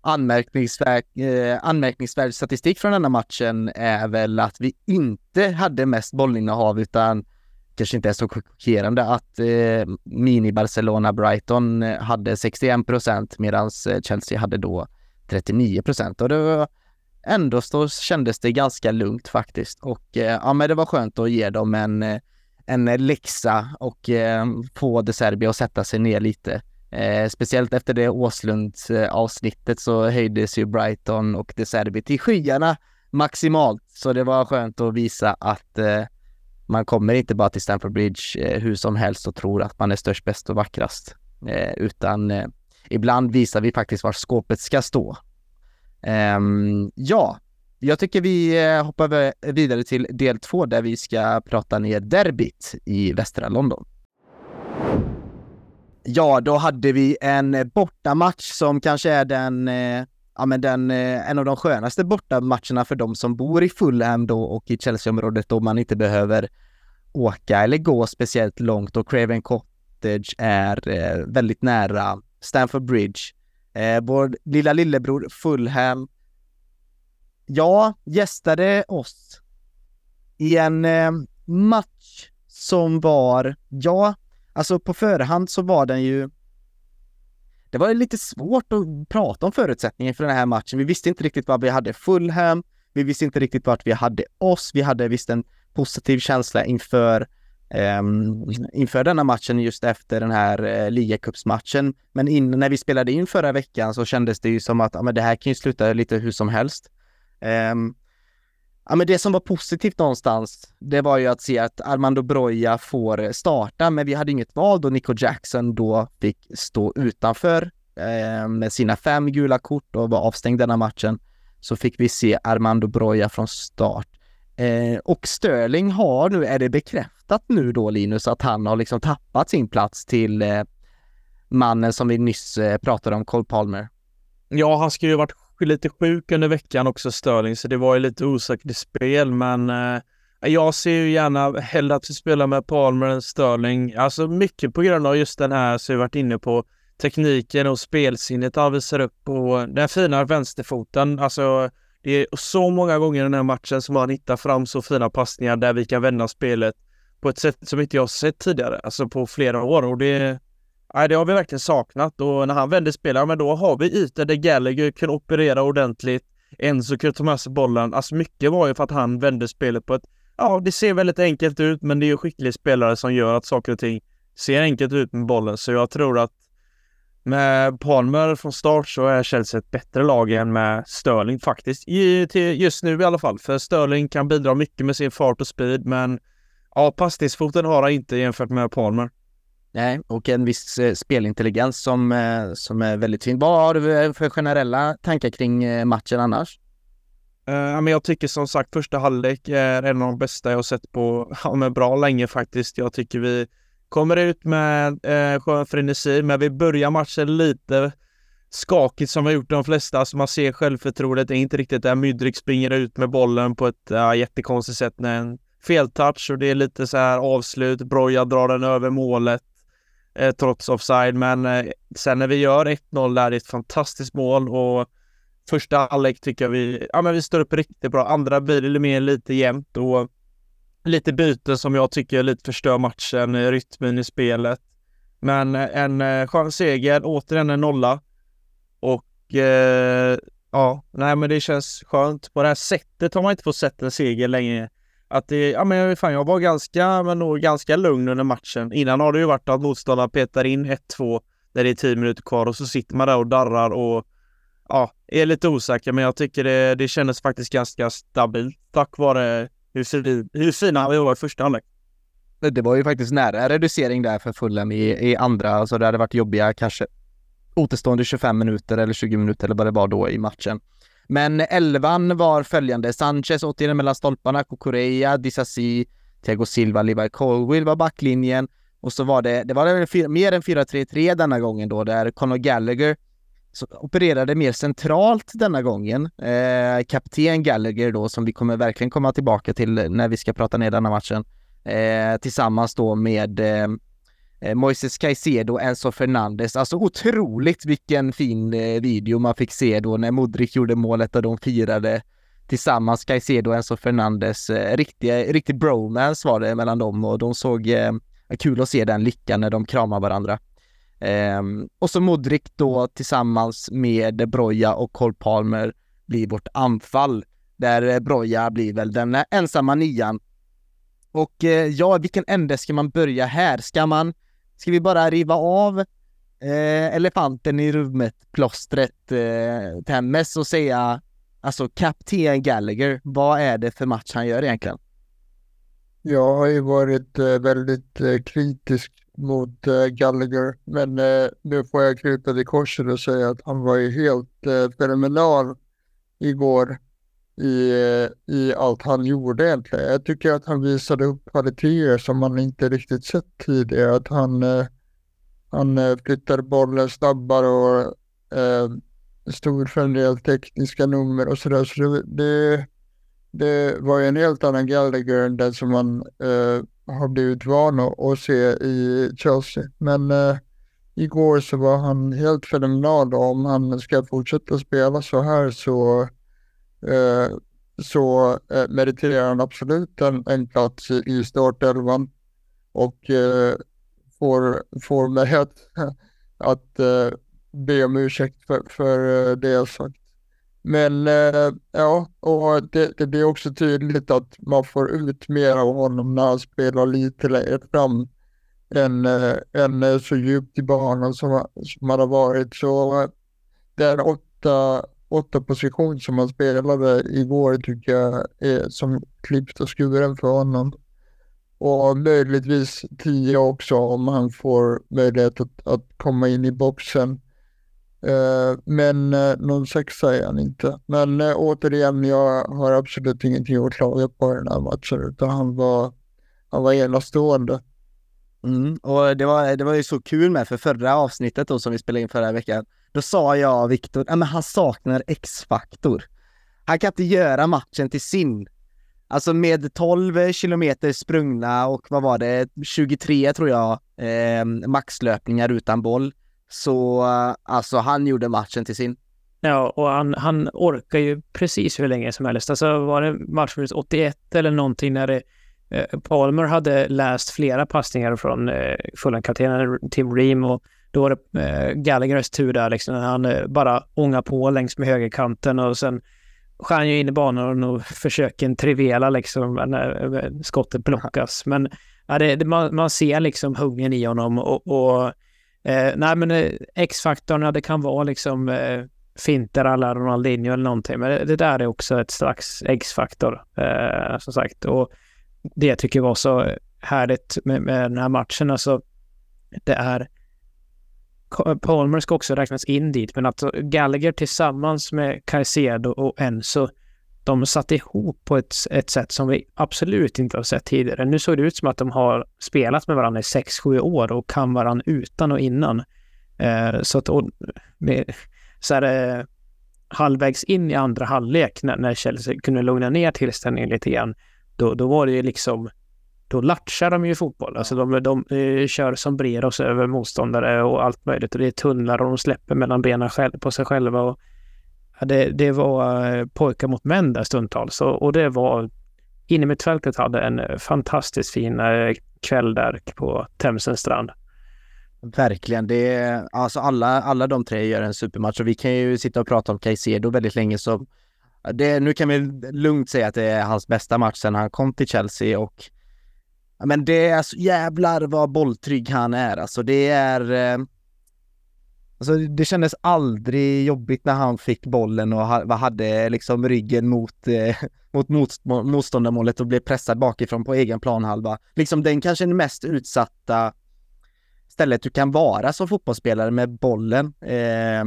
anmärkningsvärd, eh, anmärkningsvärd statistik från denna matchen är väl att vi inte hade mest bollinnehav utan kanske inte är så chockerande att eh, mini-Barcelona-Brighton eh, hade 61 procent medan Chelsea hade då 39 procent. Och det var ändå så kändes det ganska lugnt faktiskt. Och eh, ja men det var skönt att ge dem en en läxa och eh, få De Serbia att sätta sig ner lite. Eh, speciellt efter det Åslunds eh, avsnittet så höjdes ju Brighton och De Serbia till skyarna maximalt. Så det var skönt att visa att eh, man kommer inte bara till Stamford Bridge eh, hur som helst och tror att man är störst, bäst och vackrast. Eh, utan eh, ibland visar vi faktiskt var skåpet ska stå. Ehm, ja, jag tycker vi eh, hoppar vidare till del två där vi ska prata ner derbyt i västra London. Ja, då hade vi en bortamatch som kanske är den, eh, ja men den, eh, en av de skönaste bortamatcherna för de som bor i Fulham då och i Chelsea-området då man inte behöver åka eller gå speciellt långt och Craven Cottage är eh, väldigt nära Stamford Bridge. Eh, vår lilla lillebror Fulham ja, gästade oss i en eh, match som var, ja, alltså på förhand så var den ju det var lite svårt att prata om förutsättningen för den här matchen. Vi visste inte riktigt vad vi hade Fulham. Vi visste inte riktigt vart vi hade oss. Vi hade visst en positiv känsla inför um, inför denna matchen just efter den här eh, uh, ligacupsmatchen. Men in, när vi spelade in förra veckan så kändes det ju som att ja, men det här kan ju sluta lite hur som helst. Um, Ja, men det som var positivt någonstans, det var ju att se att Armando Broja får starta, men vi hade inget val då Nico Jackson då fick stå utanför eh, med sina fem gula kort och var avstängd denna matchen. Så fick vi se Armando Broja från start. Eh, och Sterling har nu, är det bekräftat nu då Linus, att han har liksom tappat sin plats till eh, mannen som vi nyss eh, pratade om, Cole Palmer? Ja, han skulle ju varit lite sjuk under veckan också, Sterling, så det var ju lite osäkert spel, men eh, jag ser ju gärna hellre att vi spelar med Palmer än Sterling. Alltså mycket på grund av just den här som vi varit inne på, tekniken och spelsinnet han visar upp och den fina vänsterfoten. Alltså det är så många gånger i den här matchen som han hittar fram så fina passningar där vi kan vända spelet på ett sätt som inte jag sett tidigare, alltså på flera år och det Nej, det har vi verkligen saknat och när han vänder spelar, men då har vi ytor där Gallagher kan operera ordentligt. Enzo kan ta med sig bollen. Alltså mycket var ju för att han vände spelet på ett, ja, det ser väldigt enkelt ut, men det är ju skickliga spelare som gör att saker och ting ser enkelt ut med bollen. Så jag tror att med Palmer från start så är Chelsea ett bättre lag än med Sterling faktiskt. just nu i alla fall, för Sterling kan bidra mycket med sin fart och speed, men ja, passningsfoten har han inte jämfört med Palmer. Nej, och en viss eh, spelintelligens som, eh, som är väldigt fin. Vad har du eh, för generella tankar kring matchen annars? Uh, men jag tycker som sagt första halvlek är en av de bästa jag har sett på ja, bra länge faktiskt. Jag tycker vi kommer ut med uh, skön frenesi, men vi börjar matchen lite skakigt som vi har gjort de flesta. Alltså man ser självförtroendet är inte riktigt där. Mydrik springer ut med bollen på ett uh, jättekonstigt sätt när en feltouch och det är lite så här avslut. Broja drar den över målet eh, trots offside. Men eh, sen när vi gör 1-0 där, det är ett fantastiskt mål och första halvlek tycker jag vi, ja men vi står upp riktigt bra. Andra blir det mer lite jämnt och lite byten som jag tycker lite förstör matchen, eh, rytmen i spelet. Men eh, en eh, skön seger, återigen en nolla. Och eh, ja, nej men det känns skönt. På det här sättet har man inte fått sett en seger länge att det, ja men fan jag var ganska, men nog ganska lugn under matchen. Innan har det ju varit att motståndaren petar in 1-2 när det är 10 minuter kvar och så sitter man där och darrar och ja, är lite osäker. Men jag tycker det, det kändes faktiskt ganska stabilt tack vare hur, hur fina vi var i första halvlek. Det var ju faktiskt nära reducering där för Fulham i, i andra, alltså det hade varit jobbiga kanske återstående 25 minuter eller 20 minuter eller vad det var då i matchen. Men elvan var följande. Sanchez återigen mellan stolparna, Kukureya, Disasi, Thiago Silva, Levi Colwill var backlinjen. Och så var det, det var mer än 4-3-3 denna gången då, där Conor Gallagher opererade mer centralt denna gången. Eh, kapten Gallagher då, som vi kommer verkligen komma tillbaka till när vi ska prata ner denna matchen. Eh, tillsammans då med eh, Eh, Moises Caicedo och Enzo Fernandes. Alltså otroligt vilken fin eh, video man fick se då när Modric gjorde målet och de firade tillsammans Caicedo och Enzo Fernandes. Eh, riktig, riktig bromance var det mellan dem och de såg eh, kul att se den lyckan när de kramar varandra. Eh, och så Modric då tillsammans med Broja och Cole Palmer blir vårt anfall. Där Broja blir väl den ensamma nian. Och eh, ja, vilken ände ska man börja här? Ska man Ska vi bara riva av eh, elefanten i rummet, plåstret, eh, Temmes och säga alltså kapten Gallagher, vad är det för match han gör egentligen? Jag har ju varit eh, väldigt eh, kritisk mot eh, Gallagher, men eh, nu får jag krypa till korset och säga att han var ju helt eh, fenomenal igår i, i allt han gjorde egentligen. Jag tycker att han visade upp kvaliteter som man inte riktigt sett tidigare. Att han, eh, han eh, flyttade bollen snabbare och eh, stod för en del tekniska nummer och sådär. Så det, det, det var ju en helt annan Gallagher än den som man eh, har blivit van att se i Chelsea. Men eh, igår så var han helt fenomenal och om han ska fortsätta spela så här så Eh, så eh, meriterar han absolut en, en plats i startelvan. och eh, får, får mig att, att eh, be om ursäkt för, för eh, det jag sagt. Men eh, ja, och det, det blir också tydligt att man får ut mer av honom när han spelar lite längre fram än, eh, än eh, så djupt i banan som, som han har varit. Så äh, den åtta, åtta position som han spelade igår tycker jag är som klippt och skuren för honom. Och möjligtvis tio också om han får möjlighet att, att komma in i boxen. Uh, men uh, någon sexa är han inte. Men uh, återigen, jag har absolut ingenting att klaga på i den här matchen, utan han var, han var enastående. Mm, och det var, det var ju så kul med, för förra avsnittet då som vi spelade in förra veckan, då sa jag Viktor, ja men han saknar X-faktor. Han kan inte göra matchen till sin. Alltså med 12 kilometer sprungna och vad var det, 23 tror jag, eh, maxlöpningar utan boll. Så alltså han gjorde matchen till sin. Ja, och han, han orkar ju precis hur länge som helst. Alltså var det matchminut 81 eller någonting när det Eh, Palmer hade läst flera passningar från eh, Fulham-kaptenen Tim Ream och då var det eh, Gallaghers tur där liksom. Han eh, bara ångar på längs med högerkanten och sen skär han ju in i banan och försöker en trivela liksom när skottet blockas. Men ja, det, det, man, man, ser liksom hungern i honom och, och eh, nej men eh, X-faktorn, det kan vara liksom eh, finter alla Ronaldinho eller någonting. Men det, det där är också ett slags X-faktor, eh, som sagt. Och det jag tycker var så härligt med, med den här matchen. Alltså, det är... Palmer ska också räknas in dit, men att Gallagher tillsammans med Caicedo och Enzo, de satt ihop på ett, ett sätt som vi absolut inte har sett tidigare. Nu såg det ut som att de har spelat med varandra i 6-7 år och kan varandra utan och innan. Eh, så att och, med, så här, eh, halvvägs in i andra halvlek när, när Chelsea kunde lugna ner tillställningen lite grann, då, då var det ju liksom, då latchar de ju fotboll. Alltså de, de, de eh, kör sombreros över motståndare och allt möjligt. Och det är tunnlar och de släpper mellan benen själv, på sig själva. Och, ja, det, det var eh, pojkar mot män där stundtals. Och, och det var, inne hade en eh, fantastiskt fin kväll där på Themsens strand. Verkligen. Det är, alltså alla, alla de tre gör en supermatch och vi kan ju sitta och prata om Caicedo väldigt länge så det, nu kan vi lugnt säga att det är hans bästa match sedan han kom till Chelsea och men det är så jävlar vad bolltrygg han är alltså. Det är eh, Alltså det kändes aldrig jobbigt när han fick bollen och hade liksom ryggen mot, eh, mot motståndarmålet och blev pressad bakifrån på egen planhalva. Liksom den kanske den mest utsatta stället du kan vara som fotbollsspelare med bollen. Eh,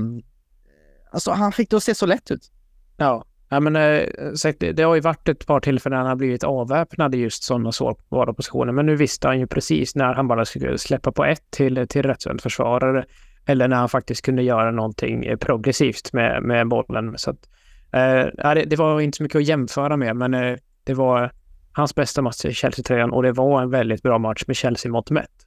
alltså han fick det att se så lätt ut. Ja, Ja, men, eh, det, det har ju varit ett par tillfällen när han har blivit avväpnad i just sådana sårbara positioner. Men nu visste han ju precis när han bara skulle släppa på ett till, till rättsvänd försvarare. Eller när han faktiskt kunde göra någonting eh, progressivt med, med bollen. Så att, eh, det, det, var inte så mycket att jämföra med, men eh, det var hans bästa match i Chelsea-tröjan och det var en väldigt bra match med Chelsea-mått mätt.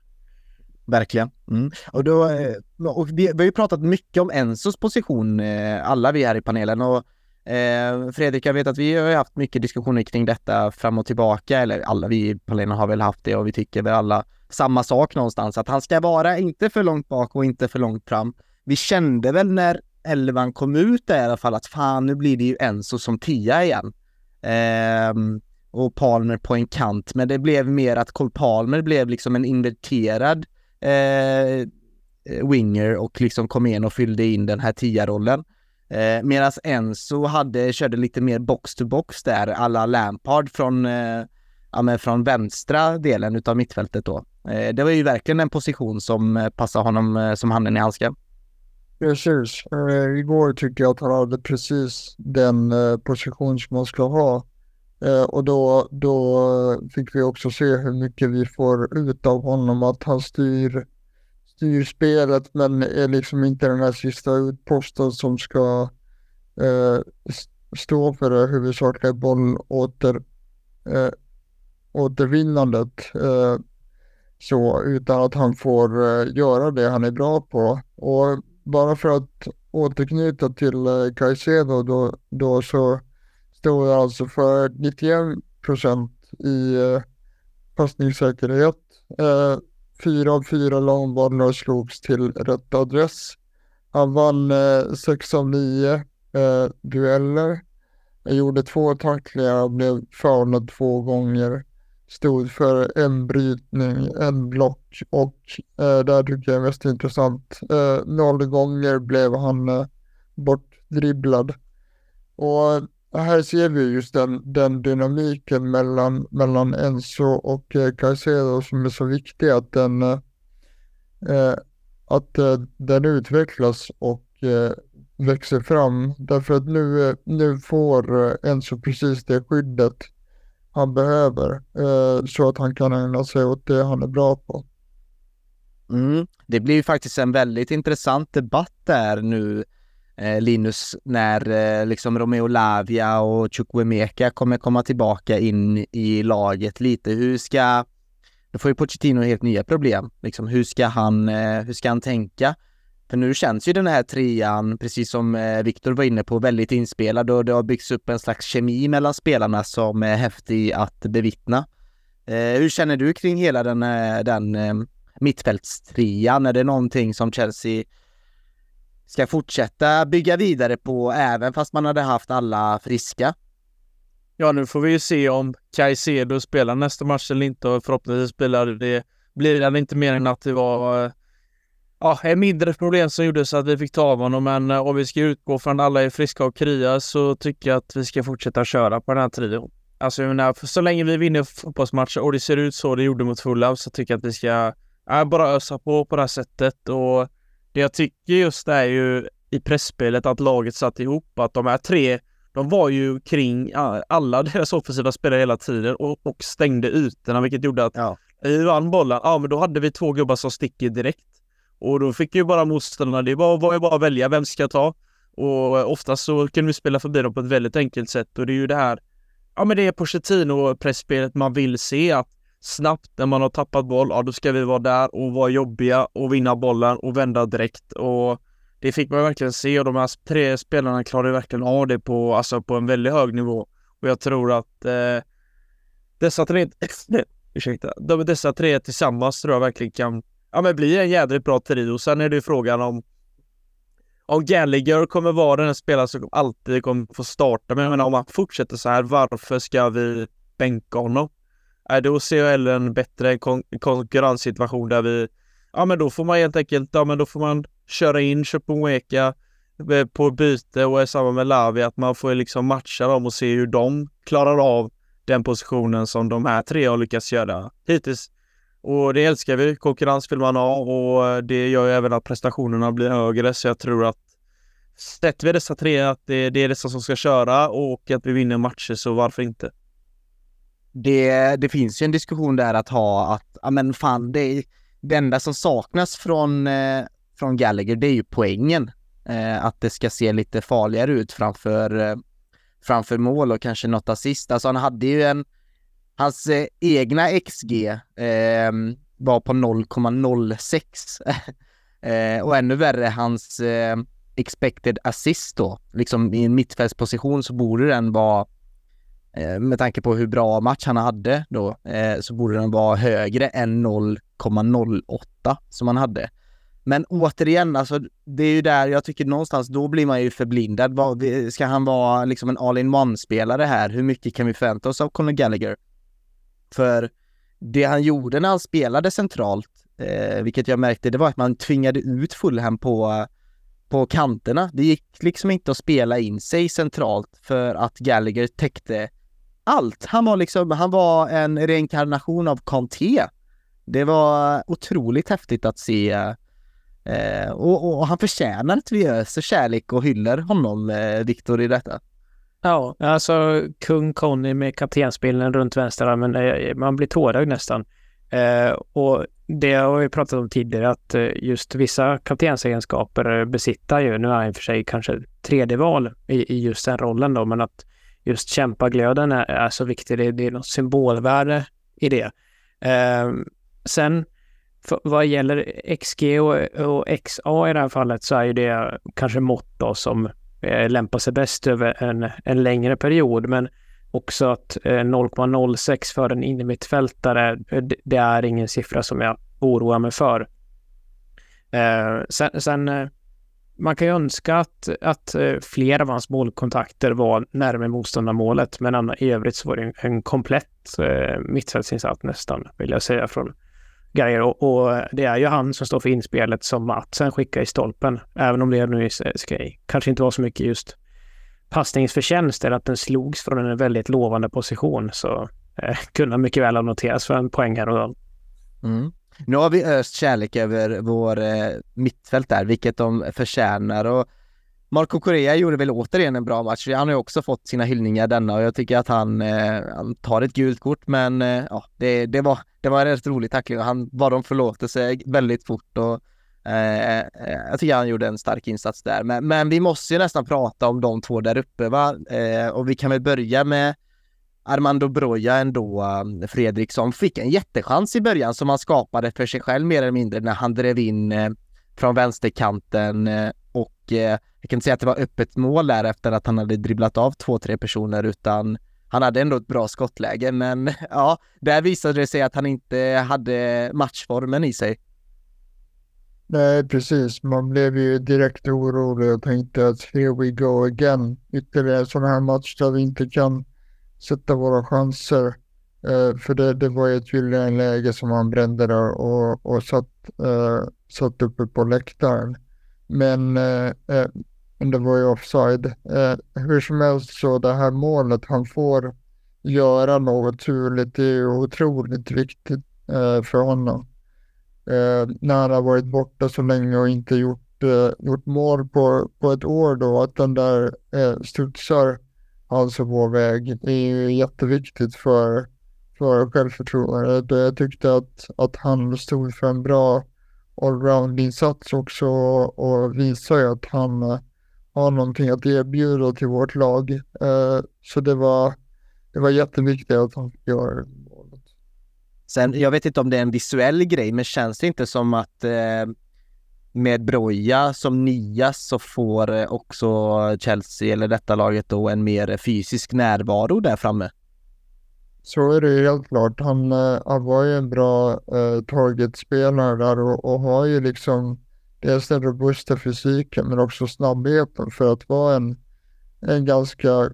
Verkligen. Mm. Och, då, eh, och vi, vi har ju pratat mycket om Enzos position, alla vi här i panelen. Och Eh, Fredrik, jag vet att vi har haft mycket diskussioner kring detta fram och tillbaka, eller alla vi i panelen har väl haft det och vi tycker väl alla samma sak någonstans, att han ska vara inte för långt bak och inte för långt fram. Vi kände väl när elvan kom ut där i alla fall att fan, nu blir det ju Enzo som tia igen. Eh, och Palmer på en kant, men det blev mer att Cole Palmer blev liksom en inverterad eh, eh winger och liksom kom in och fyllde in den här tia-rollen. Eh, Medan Enzo hade, körde lite mer box to box där, alla Lampard från, eh, ja, men från vänstra delen utav mittfältet då. Eh, det var ju verkligen en position som eh, passade honom eh, som handen i handsken. Precis. Uh, igår tycker jag att han hade precis den uh, position som man ska ha. Uh, och då, då fick vi också se hur mycket vi får ut av honom, att han styr styr spelet men är liksom inte den här sista utposten som ska eh, stå för det huvudsakliga bollåter, eh, återvinnandet. Eh, så, utan att han får eh, göra det han är bra på. Och bara för att återknyta till eh, Caicedo då, då så står jag alltså för 91 procent i, eh, passningssäkerhet. Eh, fyra av fyra långbollar slogs till rätt adress. Han vann eh, sex av nio eh, dueller. Han gjorde två tacklingar och blev faulad två gånger. Stod för en brytning, en block och eh, där tycker jag är mest intressant. Eh, noll gånger blev han eh, bortdribblad. Och här ser vi just den, den dynamiken mellan, mellan Enzo och eh, Caicedo som är så viktig att den, eh, att eh, den utvecklas och eh, växer fram. Därför att nu, eh, nu får eh, Enzo precis det skyddet han behöver eh, så att han kan ägna sig åt det han är bra på. Mm. Det blir ju faktiskt en väldigt intressant debatt där nu Eh, Linus när eh, liksom Romeo Lavia och Chukwemeka kommer komma tillbaka in i laget lite. Hur ska, då får ju Pochettino helt nya problem. Liksom, hur ska han, eh, hur ska han tänka? För nu känns ju den här trean, precis som Viktor var inne på, väldigt inspelad och det har byggts upp en slags kemi mellan spelarna som är häftig att bevittna. Hur känner du kring hela den, den mittfältstrian? Är det någonting som Chelsea ska fortsätta bygga vidare på även fast man hade haft alla friska. Ja, nu får vi ju se om Caicedo spelar nästa match eller inte och förhoppningsvis spelar det. Blir det inte mer än att det var ja, ett mindre problem som gjorde så att vi fick ta av honom. Men eh, om vi ska utgå från att alla är friska och krya så tycker jag att vi ska fortsätta köra på den här trion. Alltså jag menar, så länge vi vinner fotbollsmatcher och det ser ut så det gjorde mot Fulham så tycker jag att vi ska ja, bara ösa på på det här sättet och det jag tycker just är ju i pressspelet att laget satt ihop, att de här tre, de var ju kring alla deras offensiva spelare hela tiden och, och stängde ytorna, vilket gjorde att ja. vi vann bollen. Ja, men då hade vi två gubbar som sticker direkt. Och då fick ju bara motståndarna, det var, var ju bara att välja, vem ska jag ta? Och oftast så kunde vi spela förbi dem på ett väldigt enkelt sätt och det är ju det här, ja men det är Pochettino-pressspelet man vill se, att snabbt när man har tappat boll, ja då ska vi vara där och vara jobbiga och vinna bollen och vända direkt och det fick man verkligen se och de här tre spelarna klarade verkligen av det på, alltså på en väldigt hög nivå. Och jag tror att eh, dessa tre, ursäkta, de, dessa tre tillsammans tror jag verkligen kan ja, men bli en jädrigt bra trio. Sen är det ju frågan om om Gallagher kommer vara den spelare som alltid kommer få starta, men jag menar om han fortsätter så här, varför ska vi bänka honom? Är då ser jag hellre en bättre kon konkurrenssituation där vi, ja men då får man helt enkelt, ja men då får man köra in Chukwuemeka eh, på byte och är samma med Lavi, att man får liksom matcha dem och se hur de klarar av den positionen som de här tre har lyckats göra hittills. Och det älskar vi. Konkurrens vill man ha och eh, det gör ju även att prestationerna blir högre. Så jag tror att sätter vi dessa tre, att det, det är dessa som ska köra och att vi vinner matcher, så varför inte? Det, det finns ju en diskussion där att ha att, ja men fan, det, det enda som saknas från, eh, från Gallagher, det är ju poängen. Eh, att det ska se lite farligare ut framför, eh, framför mål och kanske något assist. Alltså han hade ju en, hans eh, egna XG eh, var på 0,06. Eh, och ännu värre, hans eh, expected assist då, liksom i en mittfältsposition så borde den vara Eh, med tanke på hur bra match han hade då, eh, så borde den vara högre än 0,08 som han hade. Men återigen, alltså det är ju där jag tycker någonstans, då blir man ju förblindad. Ska han vara liksom en all-in-one-spelare här? Hur mycket kan vi förvänta oss av Conor Gallagher? För det han gjorde när han spelade centralt, eh, vilket jag märkte, det var att man tvingade ut Fulham på, på kanterna. Det gick liksom inte att spela in sig centralt för att Gallagher täckte allt. Han var liksom, han var en reinkarnation av Kanté. Det var otroligt häftigt att se eh, och, och, han förtjänar att vi öser kärlek och hyller honom, eh, Viktor, i detta. Ja, alltså kung Conny med kaptensbilden runt vänsterarmen, eh, man blir tårögd nästan. Eh, och det har vi pratat om tidigare att eh, just vissa kaptensegenskaper besitter ju, nu är han i och för sig kanske tredje val i, i just den rollen då, men att just kämpaglöden är, är så viktig. Det, det är något symbolvärde i det. Eh, sen för, vad gäller XG och, och, XA i det här fallet så är ju det kanske mått då som eh, lämpar sig bäst över en, en längre period. Men också att eh, 0,06 för en innermittfältare, eh, det är ingen siffra som jag oroar mig för. Ehm, sen, sen eh, man kan ju önska att, att eh, fler av hans målkontakter var närmare motståndarmålet, men i övrigt så var det en, komplett eh, mittfältsinsats nästan, vill jag säga, från Geijer. Och, och, det är ju han som står för inspelet som Matsen skickar i stolpen, även om det nu ska, kanske inte var så mycket just passningsförtjänst eller att den slogs från en väldigt lovande position så eh, kunde mycket väl ha noterats för en poäng här och då. Mm. Nu har vi öst kärlek över vår eh, mittfält där, vilket de förtjänar och Marco Correa gjorde väl återigen en bra match. Han har ju också fått sina hyllningar denna och jag tycker att han, eh, han tar ett gult kort men eh, ja, det, det, var, det var en rätt rolig tackling och han bad om förlåtelse väldigt fort och eh, eh jag tycker han gjorde en stark insats där. Men, men vi måste ju nästan prata om de två där uppe va eh, och vi kan väl börja med Armando Broja ändå, um, Fredriksson, fick en jättechans i början som han skapade för sig själv mer eller mindre när han drev in eh, från vänsterkanten eh, och eh, jag kan inte säga att det var öppet mål där efter att han hade dribblat av två, tre personer utan han hade ändå ett bra skottläge men ja, där visade det sig att han inte hade matchformen i sig. Nej, precis. Man blev ju direkt orolig och tänkte att here we go again. Ytterligare en sån här match där vi inte kan sätta våra chanser. Eh, för det, det var ju ett gyllene läge som han brände där och, och satt, eh, satt uppe på läktaren. Men uh, det var ju offside. hur som helst så det här målet han får göra något turligt det är otroligt viktigt för honom. när han har varit borta så länge och inte gjort, gjort mål på, på ett år då, att den där studsar alltså vår väg är ju jätteviktigt för, för självförtroendet. Jag tyckte att, att han stod för en bra allround-insats också och visar ju att han eh, har någonting att erbjuda till vårt lag. Eh, så det var, det var jätteviktigt att han fick göra det. Sen, jag vet inte om det är en visuell grej, men känns det inte som att eh, med Broja som nia så får eh, också Chelsea eller detta laget då en mer eh, fysisk närvaro där framme. Så är det helt klart. Han, eh, han var ju en bra eh, targetspelare där och, och, har ju liksom dels den robusta fysiken men också snabbheten för att vara en, en ganska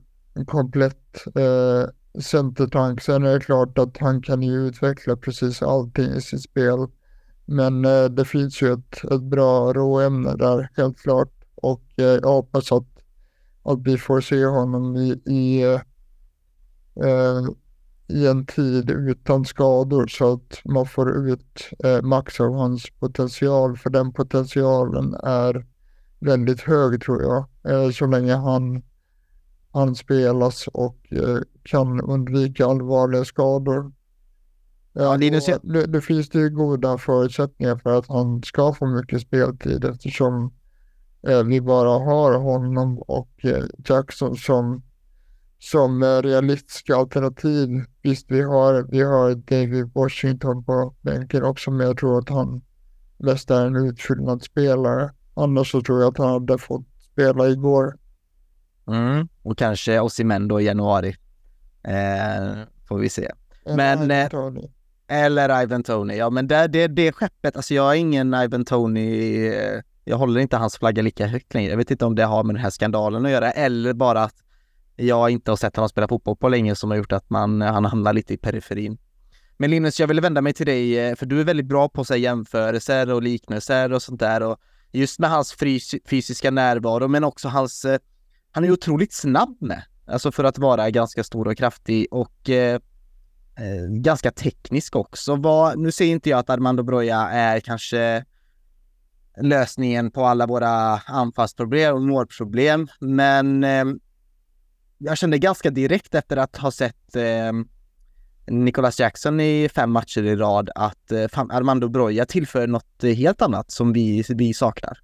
komplett eh, centertank. Sen är det klart att han kan ju utveckla precis allting i sitt spel. Men eh, det finns ju ett, ett bra råämne där helt klart och eh, jag hoppas att, att vi får se honom i, i, eh, eh, i en tid utan skador så att man får ut eh, max av hans potential för den potentialen är väldigt hög tror jag. Eh, så länge han, han spelas och eh, kan undvika allvarliga skador. Ja, Linus, jag... det, finns det goda förutsättningar för att han ska få mycket speltid eftersom eh, vi bara har honom och eh, Jackson som, som eh, realistiska alternativ. Visst, vi har, vi har David Washington på bänken också, men jag tror att han mest är en utfyllnadsspelare. Annars så tror jag att han hade fått spela igår. Mm, och kanske Osimhen då i januari. Eh, får vi se. Men... Eh, eller Ivan Tony. Ja, men det, det, det skeppet, alltså jag är ingen Ivan Tony, eh, jag håller inte hans flagga lika högt längre. Jag vet inte om det har med den här skandalen att göra eller bara att jag inte har sett honom spela fotboll på länge som har gjort att man, han hamnar lite i periferin. Men Linus, jag vill vända mig till dig, eh, för du är väldigt bra på att jämförelser och liknelser och sånt där och just med hans fysiska närvaro, men också hans, eh, han är otroligt snabb med, alltså för att vara ganska stor och kraftig och eh, Eh, ganska teknisk också. Vad, nu ser inte jag att Armando Broja är kanske lösningen på alla våra anfallsproblem och målproblem, men eh, jag kände ganska direkt efter att ha sett eh, Nicholas Jackson i fem matcher i rad att eh, Armando Broja tillför något helt annat som vi, vi saknar.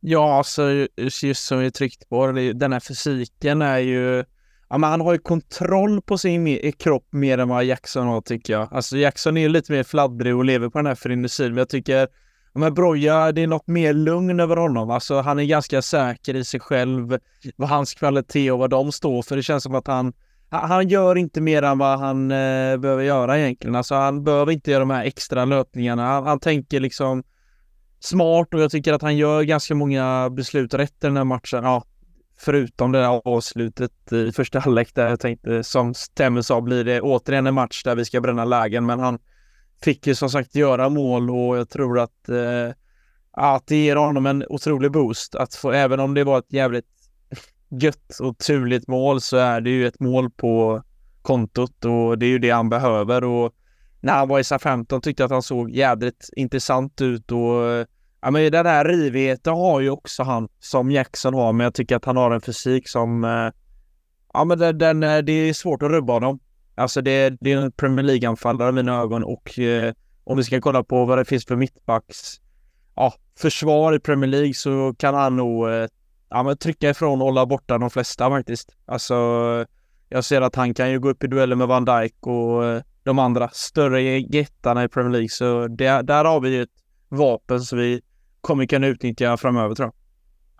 Ja, alltså just som vi tryckt på, den här fysiken är ju Ja, men han har ju kontroll på sin kropp mer än vad Jackson har tycker jag. Alltså Jackson är ju lite mer fladdrig och lever på den här frenesin, men jag tycker Ja, men Broja, det är något mer lugn över honom. Alltså han är ganska säker i sig själv, vad hans kvalitet och vad de står för. Det känns som att han, han, han gör inte mer än vad han eh, behöver göra egentligen. Alltså han behöver inte göra de här extra löpningarna. Han, han tänker liksom smart och jag tycker att han gör ganska många beslut rätt i den här matchen. Ja, förutom det där avslutet i första halvlek där jag tänkte som Temme sa blir det återigen en match där vi ska bränna lägen men han fick ju som sagt göra mål och jag tror att, eh, att det ger honom en otrolig boost att få, även om det var ett jävligt gött och turligt mål så är det ju ett mål på kontot och det är ju det han behöver och när han var i SA-15 tyckte jag att han såg jädrigt intressant ut och ja men den här rivigheten har ju också han som Jackson har men jag tycker att han har en fysik som eh, ja men den, den, eh, det är svårt att rubba honom. Alltså det, det är en Premier League-anfallare i mina ögon och eh, om vi ska kolla på vad det finns för mittbacks ja, försvar i Premier League så kan han nog eh, ja, men trycka ifrån och hålla borta de flesta faktiskt. Alltså jag ser att han kan ju gå upp i dueller med Van Dijk och eh, de andra större jättarna i Premier League så det, där har vi ju ett vapen som vi kommer kunna utnyttja framöver tror jag.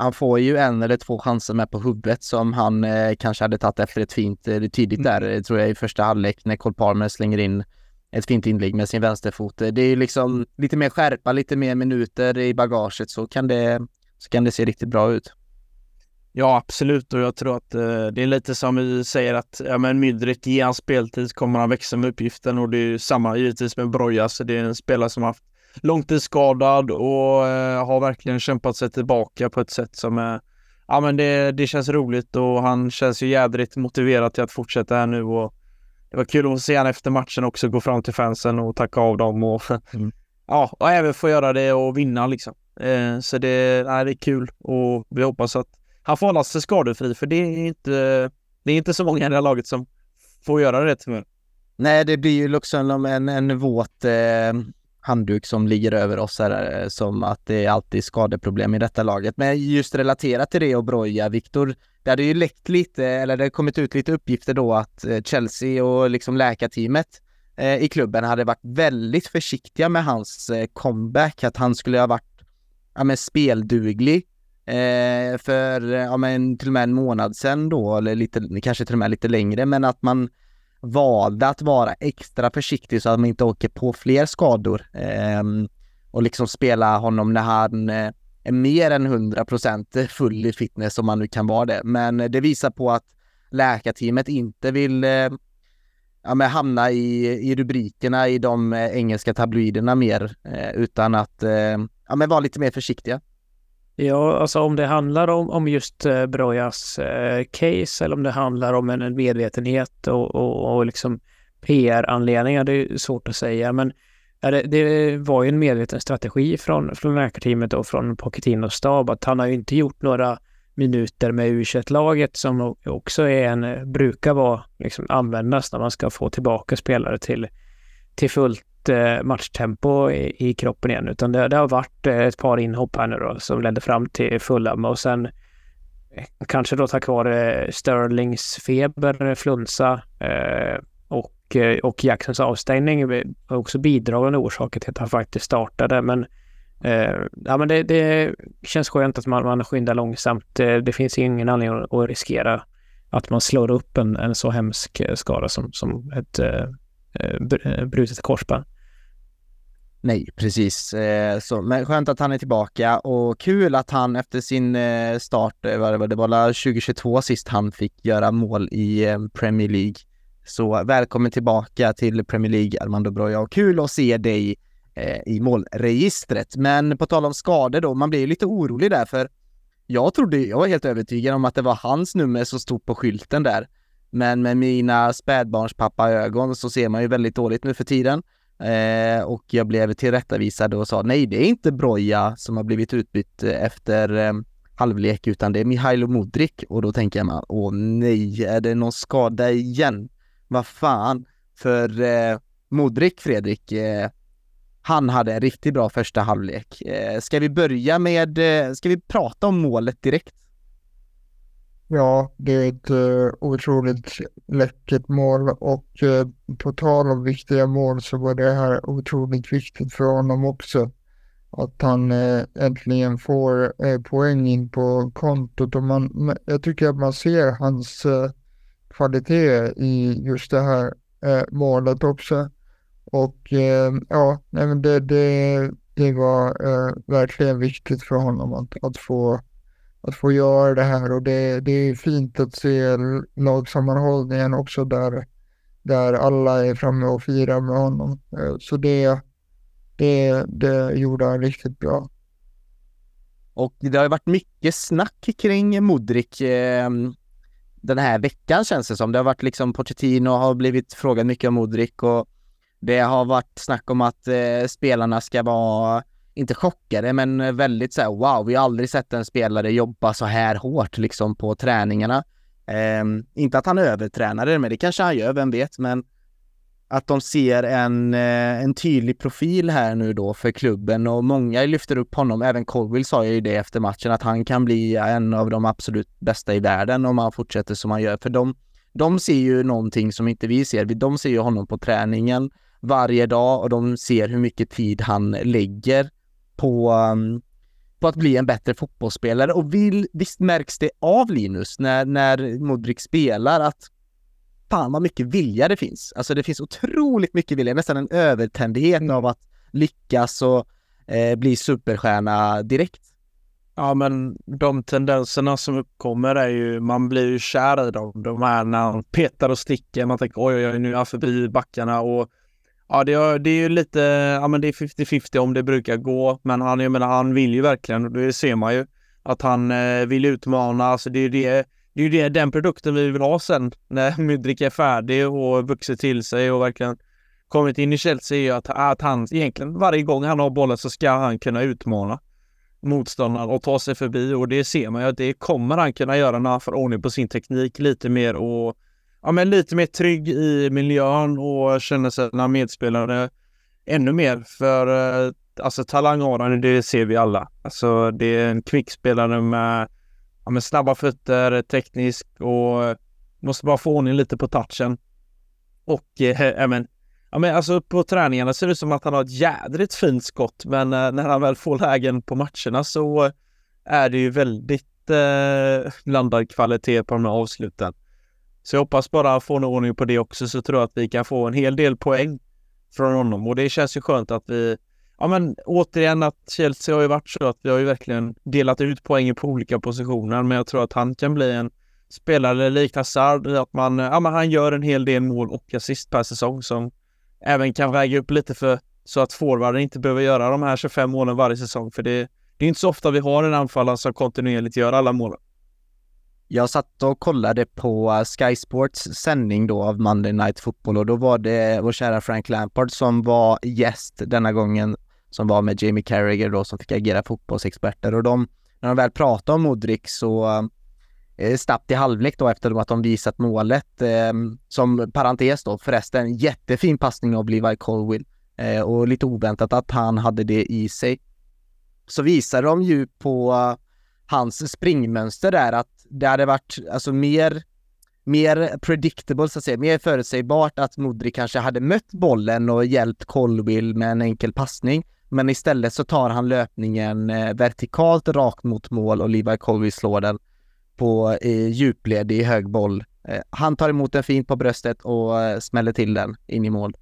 Han får ju en eller två chanser med på huvudet som han eh, kanske hade tagit efter ett fint, eh, tidigt där, mm. tror jag i första halvlek när Cole Palmer slänger in ett fint inlägg med sin vänsterfot. Det är ju liksom lite mer skärpa, lite mer minuter i bagaget så kan det, så kan det se riktigt bra ut. Ja, absolut. Och jag tror att eh, det är lite som vi säger att ja, men Mydrik, ge han speltid kommer han växa med uppgiften och det är ju samma givetvis med Broja. Så det är en spelare som haft långtidsskadad och eh, har verkligen kämpat sig tillbaka på ett sätt som är Ja men det, det känns roligt och han känns ju jädrigt motiverad till att fortsätta här nu och det var kul att se han efter matchen också gå fram till fansen och tacka av dem och mm. ja, och även få göra det och vinna liksom. Eh, så det, nej, det är kul och vi hoppas att han får hålla sig skadefri för det är inte, det är inte så många i det här laget som får göra det tyvärr. Nej, det blir ju liksom en, en våt eh, handduk som ligger över oss här, eh, som att det är alltid skadeproblem i detta laget. Men just relaterat till det och Broja, Viktor, det hade ju läckt lite, eller det har kommit ut lite uppgifter då att eh, Chelsea och liksom läkarteamet eh, i klubben hade varit väldigt försiktiga med hans comeback, att han skulle ha varit ja, men spelduglig för ja, men till och med en månad sedan då, eller lite, kanske till och med lite längre, men att man valde att vara extra försiktig så att man inte åker på fler skador eh, och liksom spela honom när han eh, är mer än 100% full i fitness om man nu kan vara det. Men det visar på att läkarteamet inte vill eh, ja, men hamna i, i rubrikerna i de eh, engelska tabloiderna mer eh, utan att eh, ja, men vara lite mer försiktiga. Ja, alltså om det handlar om, om just eh, Brojas eh, case eller om det handlar om en, en medvetenhet och, och, och liksom PR-anledningar, det är svårt att säga. Men ja, det, det, var ju en medveten strategi från, från läkarteamet och från Pochettinos stab att han har ju inte gjort några minuter med u laget som också är en, brukar vara, liksom användas när man ska få tillbaka spelare till, till fullt Eh, matchtempo i, i kroppen igen, utan det, det, har varit eh, ett par inhopp här nu då som ledde fram till Fulham och sen eh, kanske då tack vare eh, Sterlings feber, flunsa eh, och, och Jacksons avstängning var också bidragande orsaker till att han faktiskt startade. Men, eh, ja, men det, det, känns skönt att man, man skyndar långsamt. Det, det finns ingen anledning att riskera att man slår upp en, en så hemsk skada som, som ett eh, Eh, eh, brutet korsband. Nej, precis. Eh, så, men skönt att han är tillbaka och kul att han efter sin start, det var, det var 2022 sist han fick göra mål i Premier League. Så välkommen tillbaka till Premier League, Armando Broja, och kul att se dig i målregistret. Men på tal om skador då, man blir lite orolig där för jag trodde, jag var helt övertygad om att det var hans nummer som stod på skylten där. Men med mina spädbarnspappa-ögon så ser man ju väldigt dåligt nu för tiden. Eh, och jag blev tillrättavisad och sa nej, det är inte Broja som har blivit utbytt eh, efter eh, halvlek utan det är Mihailo Modric och då tänker jag åh nej, är det någon skada igen? Vad fan? För eh, Modric, Fredrik, eh, han hade en riktigt bra första halvlek. Eh, ska vi börja med, eh, ska vi prata om målet direkt? Ja, det är ett uh, otroligt läckert mål och uh, på tal om viktiga mål så var det här otroligt viktigt för honom också. Att han uh, äntligen får uh, poäng in på kontot och man, jag tycker att man ser hans kvalitet i just det här eh, målet också. Och eh, ja, nej, men det, det, det var verkligen viktigt för honom att, att, få, att få göra det här och det, det är fint att se lagsammanhållningen också där, där alla är framme och firar med honom. Eh, så det, det, det gjorde han riktigt bra. Och det har varit mycket snack kring Modric eh, den här veckan känns det som. Det har varit liksom Pochettino har blivit frågad mycket om Modric och det har varit snack om att eh, spelarna ska vara, inte chockade, men väldigt så här, wow, vi har aldrig sett en spelare jobba så här hårt liksom på träningarna. Eh, inte att han övertränade, men det kanske han gör, vem vet, men att de ser en, eh, en tydlig profil här nu då för klubben och många lyfter upp honom. Även Colville sa ju det efter matchen att han kan bli en av de absolut bästa i världen om han fortsätter som han gör. För de, de ser ju någonting som inte vi ser. De ser ju honom på träningen varje dag och de ser hur mycket tid han lägger på, um, på att bli en bättre fotbollsspelare. Och vill, visst märks det av Linus när, när Modric spelar att fan vad mycket vilja det finns. Alltså det finns otroligt mycket vilja, nästan en övertändhet mm. av att lyckas och eh, bli superstjärna direkt. Ja men de tendenserna som uppkommer är ju, man blir ju kär i dem. De här när han petar och sticker, man tänker oj oj oj nu är han förbi backarna och Ja det är, det är ju lite, ja men det är 50-50 om det brukar gå. Men han, jag menar han vill ju verkligen, det ser man ju. Att han eh, vill utmana, alltså det är ju det det är det, den produkten vi vill ha sen när Mudrik är färdig och vuxit till sig och verkligen kommit in i Chelsea är ju att, att han egentligen varje gång han har bollen så ska han kunna utmana motståndaren och ta sig förbi och det ser man ju att det kommer han kunna göra när han får ordning på sin teknik lite mer och ja, men lite mer trygg i miljön och känner sina medspelare ännu mer. För eh, alltså talang har han, det ser vi alla. Alltså det är en kvickspelare med ja, med snabba fötter, teknisk och eh, måste bara få ordning lite på touchen. Och eh, även ja, men alltså på träningarna ser det ut som att han har ett jädrigt fint skott, men eh, när han väl får lägen på matcherna så är det ju väldigt eh, blandad kvalitet på de här avsluten. Så jag hoppas bara få någon ordning på det också så tror jag att vi kan få en hel del poäng från honom och det känns ju skönt att vi ja men återigen att Chelsea har ju varit så att vi har ju verkligen delat ut poängen på olika positioner men jag tror att han kan bli en spelare likt Hazard i att man, ja men han gör en hel del mål och assist per säsong som även kan väga upp lite för så att forwarden inte behöver göra de här 25 målen varje säsong för det, det är inte så ofta vi har en anfallare som kontinuerligt gör alla målen. Jag satt och kollade på eh, Sky Sports sändning då av Monday Night Football och då var det vår kära Frank Lampard som var gäst denna gången som var med Jamie Carragher då som fick agera fotbollsexperter och de, när de väl pratade om Modric så eh, eh snabbt i halvlek då efter att de visat målet. Eh, som parentes då förresten, jättefin passning av Levi Colwill eh, och lite oväntat att han hade det i sig. Så visar de ju på uh, hans springmönster där att det hade varit alltså mer mer predictable så att säga, mer förutsägbart att Modric kanske hade mött bollen och hjälpt Colwill med en enkel passning. Men istället så tar han löpningen eh, vertikalt rakt mot mål och Levi Colwill slår den på i djupled i hög boll. Eh, han tar emot den fint på bröstet och smäller till den in i mål.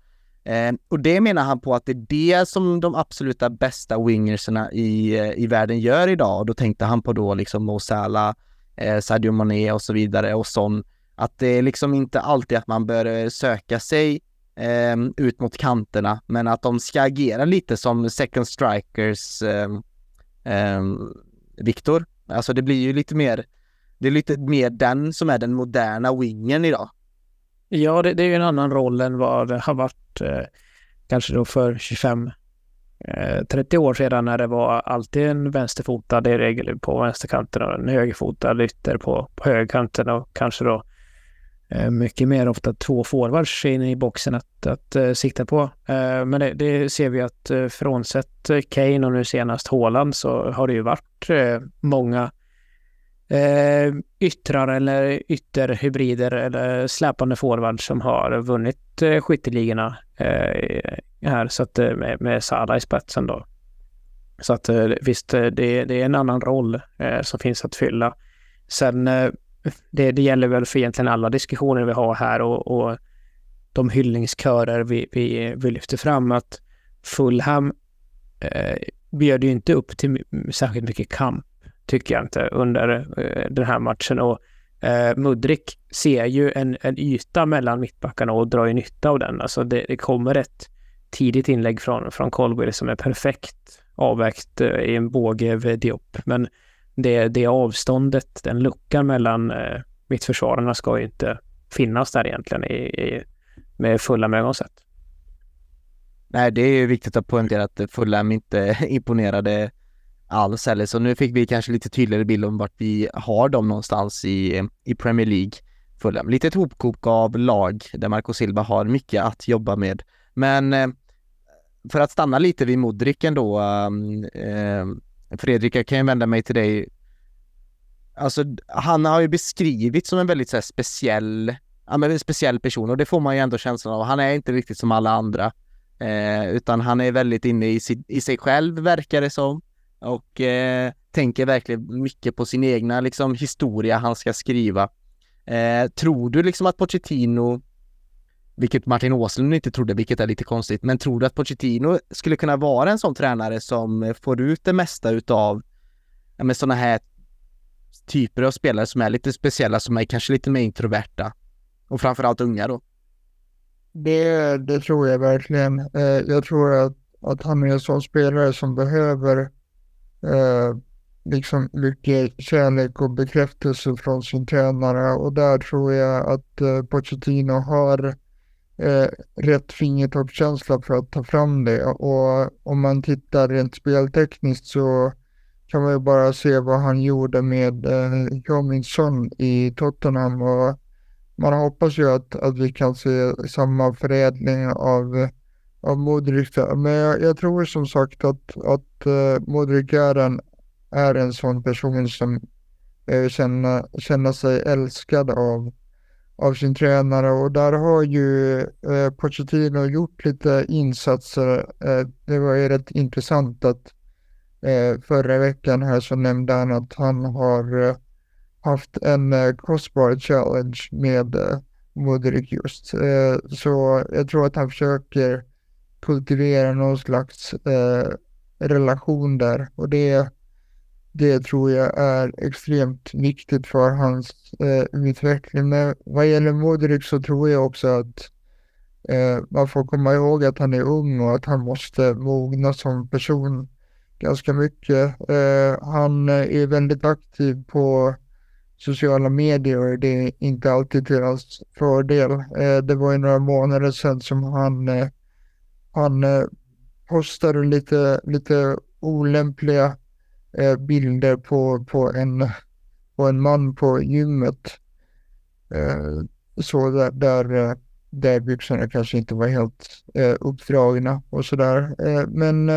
Och det menar han på att det är det som de absoluta bästa wingersarna i, i världen gör idag. Och då tänkte han på då liksom Mo Salah, eh, Sadio Mané och så vidare och sån. Att det är liksom inte alltid att man bör eh, söka sig eh, ut mot kanterna, men att de ska agera lite som second strikers eh, eh, Viktor. Alltså det blir ju lite mer, det är lite mer den som är den moderna wingen idag. Ja, det, det är ju en annan roll än vad det har varit eh, kanske då för 25 Eh, 30 år sedan när det var alltid en vänsterfotad i regel på vänsterkanten och en högerfotad ytter på, på högerkanten och kanske då Eh, mycket mer ofta två forwards inne i boxen att, att uh, sikta på. Eh, men det, det, ser vi att frånsett Kane och nu senast Haaland så har det ju varit många Eh, yttrar eller ytterhybrider eller släpande forwards som har vunnit eh, skytteligorna eh, här så att, eh, med, med Salah i spetsen då. Så att visst, det, det är en annan roll som finns att fylla. Sen det, det gäller väl för egentligen alla diskussioner vi har här och, och de hyllningskörer vi, vi, vi lyfter fram att Fulham eh, bjöd ju inte upp till särskilt mycket kamp, tycker jag inte, under eh, den här matchen. Och eh, Mudrik ser ju en, en yta mellan mittbackarna och drar ju nytta av den. Alltså det, det kommer ett tidigt inlägg från, från Colwell som är perfekt avvägt eh, i en båge vid Diop. Men det, det avståndet, den luckan mellan eh, mittförsvararna ska ju inte finnas där egentligen i, i, med fulla ögonsätt. Nej, det är ju viktigt att poängtera att Fulham inte imponerade alls heller, så nu fick vi kanske lite tydligare bild om vart vi har dem någonstans i, i Premier League. Fulham. Lite ett hopkok av lag där Marco Silva har mycket att jobba med. Men eh, för att stanna lite vid Modric ändå, eh, Fredrik, jag kan ju vända mig till dig. Alltså, han har ju beskrivits som en väldigt så här, speciell, ja, men en speciell person och det får man ju ändå känslan av. Han är inte riktigt som alla andra, eh, utan han är väldigt inne i, si, i sig själv, verkar det som, och eh, tänker verkligen mycket på sin egna liksom, historia han ska skriva. Eh, tror du liksom att Pochettino vilket Martin Åslund inte trodde, vilket är lite konstigt. Men tror du att Pochettino skulle kunna vara en sån tränare som får ut det mesta utav ja, med sådana här typer av spelare som är lite speciella, som är kanske lite mer introverta och framförallt unga då? Det, det tror jag verkligen. Eh, jag tror att, att han är en sån spelare som behöver eh, liksom mycket kärlek och bekräftelse från sin tränare och där tror jag att eh, Pochettino har eh, rätt fingertoppskänsla för att ta fram det. Och om man tittar rent speltekniskt så kan man ju bara se vad han gjorde med eh, Jominsson i Tottenham. Och man hoppas ju att, att vi kan se samma förädling av, av Modric. Men jag, jag, tror som sagt att, att uh, Modric är en, är en sån person som eh, uh, känner, känner sig älskad av av sin tränare och där har ju uh, Pochettino gjort lite insatser. Uh, det var ju rätt intressant att uh, förra veckan här så nämnde han att han har haft en uh, crossbar challenge med uh, Modric just. Så jag tror att han försöker kultivera någon slags eh, relation där och det det tror jag är extremt viktigt för hans eh, utveckling. Men vad gäller Modric så tror jag också att eh, man får komma ihåg att han är ung och att han måste mogna som person ganska mycket. Eh, han är väldigt aktiv på sociala medier och det är inte alltid till hans fördel. Eh, det var ju några månader sedan som han, eh, han eh, postade lite, lite olämpliga eh, bilder på, på, en, på en man på gymmet. Eh, så där, där, där byxorna kanske inte var helt uppdragna och sådär. Men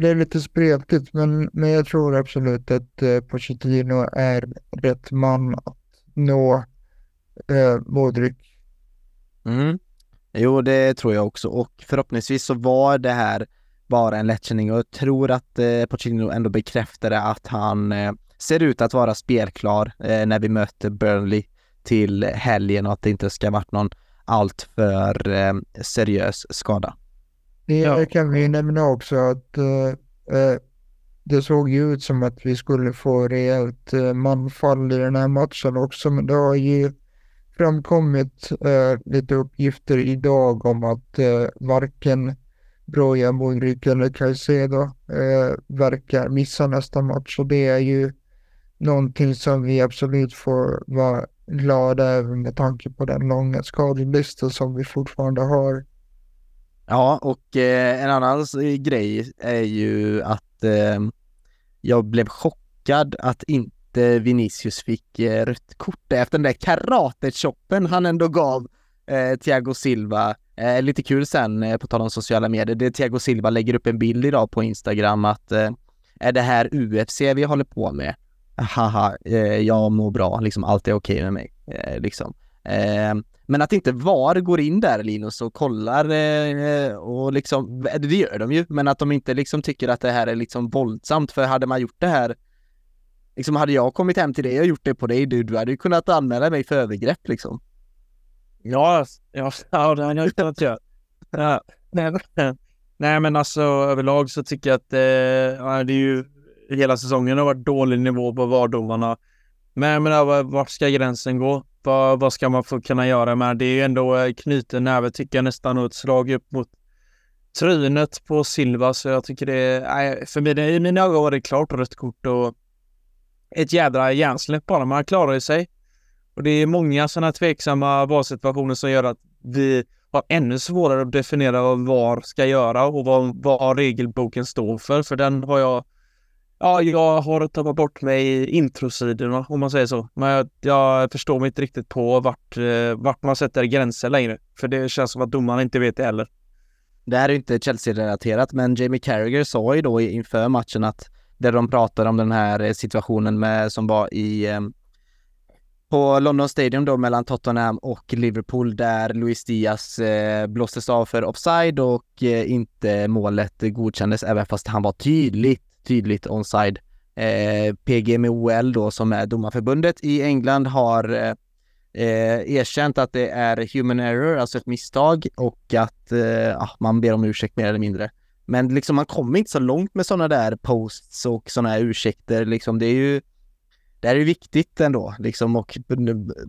det är lite spretigt men, men jag tror absolut att eh, Pochettino är rätt man att nå eh, Modric. Mm. Jo, det tror jag också och förhoppningsvis så var det här bara en lättkänning och jag tror att eh, Pochettino ändå bekräftade att han eh, ser ut att vara spelklar eh, när vi möter Burnley till helgen och att det inte ska varit någon alltför eh, seriös skada. Det ja. kan vi nämna också att eh, eh, det såg ju ut som att vi skulle få rejält eh, manfall i den här matchen också, men det har ju framkommit eh, lite uppgifter idag om att eh, varken Broja, Modric eller Caicedo eh, verkar missa nästa match och det är ju någonting som vi absolut får vara glada över med tanke på den långa skadelista som vi fortfarande har. Ja, och eh, en annan grej är ju att eh, jag blev chockad att inte Eh, Vinicius fick eh, rött kort efter den där karate han ändå gav eh, Thiago Silva Eh, lite kul sen, eh, på tal om sociala medier, det Thiago Silva lägger upp en bild idag på Instagram att eh, är det här UFC vi håller på med? Haha, eh, jag mår bra, liksom allt är okej okay med mig. Eh, liksom. Eh, men att inte VAR går in där Linus och kollar eh, och liksom, det gör de ju, men att de inte liksom tycker att det här är liksom våldsamt, för hade man gjort det här liksom hade jag kommit hem till dig och gjort det på dig, du, du hade ju kunnat anmäla mig för övergrepp liksom. Ja, ja, ja det hade jag kunnat göra. Ja, nej, nej, men alltså överlag så tycker jag att eh, det är ju hela säsongen har varit dålig nivå på vardomarna. Men jag menar, vart ska gränsen gå? Vad, vad ska man få kunna göra med? Det är ju ändå eh, knuten näve tycker jag nästan och ett slag upp mot trynet på Silva så jag tycker det är, för mig, i mina ögon var det klart rött kort och ett jädra hjärnsläpp bara. Man klarar ju sig. Och det är många sådana tveksamma valsituationer som gör att vi har ännu svårare att definiera vad VAR ska göra och vad, vad regelboken står för. För den har jag Ja, jag har tappat bort mig i introsidorna om man säger så. Men jag, jag förstår mig inte riktigt på vart, eh, vart man sätter gränser längre. För det känns som att domarna inte vet det heller. Det här är inte Chelsea-relaterat, men Jamie Carragher sa ju då inför matchen att där de pratar om den här eh, situationen med, som var i eh, på London Stadium då mellan Tottenham och Liverpool där Luis Diaz eh, blåstes av för offside och eh, inte målet godkändes även fast han var tydligt, tydligt onside. Eh, PGMOL då som är domarförbundet i England har eh, eh, erkänt att det är human error, alltså ett misstag och att ah, man ber om ursäkt mer eller mindre. Men liksom man kommer inte så långt med sådana där posts och sådana här ursäkter liksom. Det är ju det här är viktigt ändå liksom och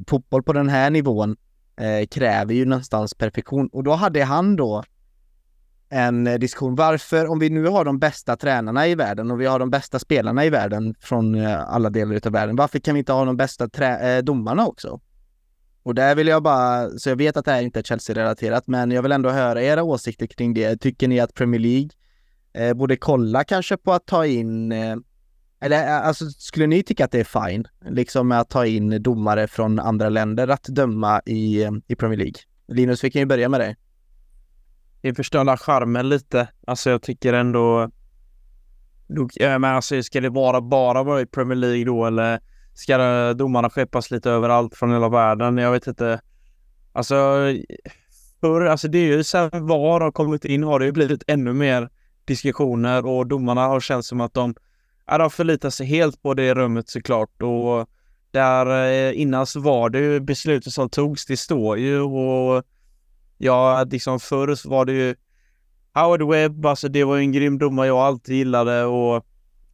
fotboll på den här nivån eh, kräver ju någonstans perfektion och då hade han då en eh, diskussion. Varför, om vi nu har de bästa tränarna i världen och vi har de bästa spelarna i världen från eh, alla delar av världen, varför kan vi inte ha de bästa trä- eh, domarna också? Och där vill jag bara, så jag vet att det här inte är Chelsea-relaterat, men jag vill ändå höra era åsikter kring det. Tycker ni att Premier League eh, borde kolla kanske på att ta in, eh, eller eh, alltså skulle ni tycka att det är fine, liksom med att ta in domare från andra länder att döma i, eh, i Premier League? Linus, vi kan ju börja med dig. Det förstör charmen lite. Alltså jag tycker ändå... Men alltså ska det vara bara vara i Premier League då eller ska domarna skeppas lite överallt från hela världen? Jag vet inte. Alltså, för, alltså det är ju sen VAR har kommit in har det ju blivit ännu mer diskussioner och domarna har känts som att de, ja, de förlitar sig helt på det rummet såklart och där eh, innan så var det ju beslutet som togs, det står ju och ja, liksom förr så var det ju Howard Webb, alltså det var ju en grym domare jag alltid gillade och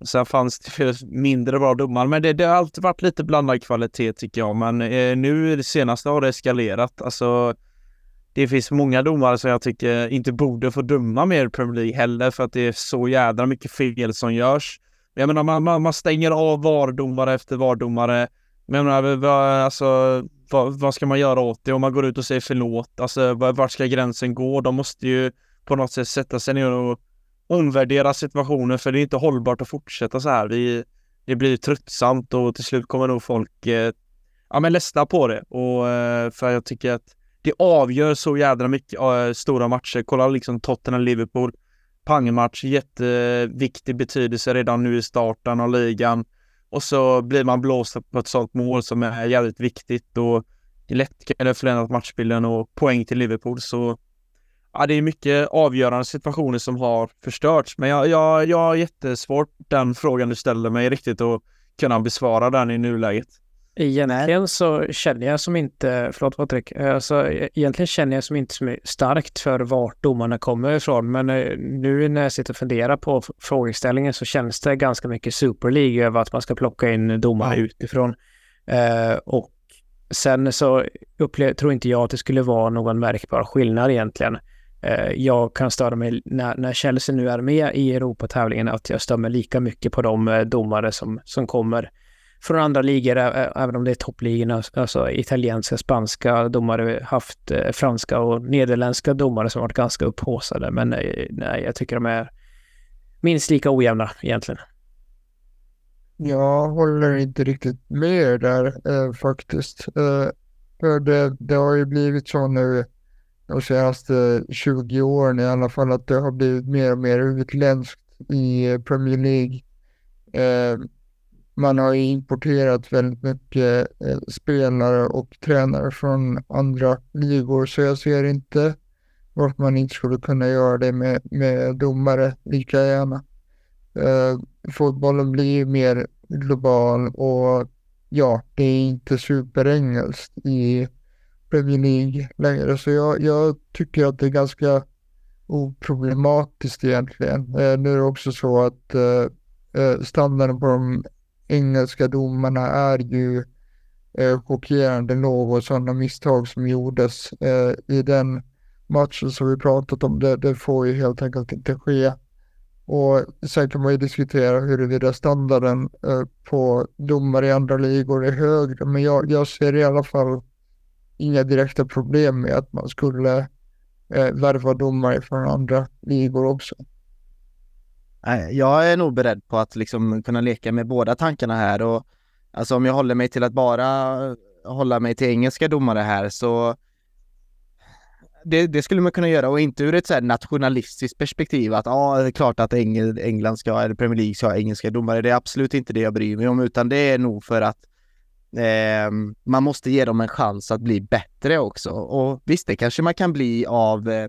Sen fanns det mindre bra domar, men det, det, har alltid varit lite blandad kvalitet tycker jag. Men eh, nu det senaste har det eskalerat. Alltså, det finns många domare som jag tycker inte borde få döma mer i Premier League heller för att det är så jädra mycket fel som görs. Jag menar, man, man, man stänger av VAR-domare efter VAR-domare. Men jag menar, vad, alltså, vad, vad, ska man göra åt det? Om man går ut och säger förlåt, alltså vart ska gränsen gå? De måste ju på något sätt sätta sig ner och omvärdera situationen för det är inte hållbart att fortsätta så här. Vi, det blir tröttsamt och till slut kommer nog folk eh, ja, men ledsna på det. Och, eh, för jag tycker att det avgör så jädra mycket äh, stora matcher. Kolla liksom Tottenham-Liverpool. Pangmatch, jätteviktig betydelse redan nu i starten av ligan. Och så blir man blåst på ett sånt mål som är jävligt viktigt och lätt kan det förändra matchbilden och poäng till Liverpool. Så ja, det är mycket avgörande situationer som har förstörts. Men jag, jag, jag har jättesvårt den frågan du ställer mig riktigt att kunna besvara den i nuläget. Egentligen så känner jag som inte, förlåt Patrik, alltså, egentligen känner jag som inte så starkt för vart domarna kommer ifrån. Men eh, nu när jag sitter och funderar på frågeställningen så känns det ganska mycket Super League över att man ska plocka in domare mm. utifrån. Eh, och sen så upplever, tror inte jag att det skulle vara någon märkbar skillnad egentligen. Eh, jag kan störa mig när, när Chelsea nu är med i Europatävlingen att jag stör mig lika mycket på de eh, domare som, som kommer från andra ligor, även om det är toppligorna, alltså, alltså italienska, spanska domare, haft eh, franska och nederländska domare som varit ganska upphåsade. Men eh, nej, jag tycker de är minst lika ojämna egentligen. Jag håller inte riktigt med där eh, faktiskt. Eh, för det, det har ju blivit så nu de senaste 20 åren i alla fall att det har blivit mer och mer utländskt i Premier League. Eh, man har importerat väldigt mycket eh, spelare och tränare från andra ligor så jag ser inte varför man inte skulle kunna göra det med, med domare lika gärna. Eh, fotbollen blir mer global och ja, det är inte superengelskt i Premier League längre. Så jag, jag tycker att det är ganska oproblematiskt egentligen. Eh, nu är det också så att eh, eh, standarden på de engelska domarna är ju eh, chockerande låg och sådana misstag som gjordes eh, i den matchen som vi pratat om, det, det får ju helt enkelt inte ske. Och sen kan man ju diskutera huruvida standarden eh, på domare i andra ligor är högre, men jag, jag ser i alla fall inga direkta problem med att man skulle eh, värva domare från andra ligor också. Jag är nog beredd på att liksom kunna leka med båda tankarna här och alltså om jag håller mig till att bara hålla mig till engelska domare här så det, det, skulle man kunna göra och inte ur ett så nationalistiskt perspektiv att ja, det är klart att England ska, eller Premier League ska ha engelska domare. Det är absolut inte det jag bryr mig om, utan det är nog för att eh, man måste ge dem en chans att bli bättre också. Och visst, det kanske man kan bli av eh,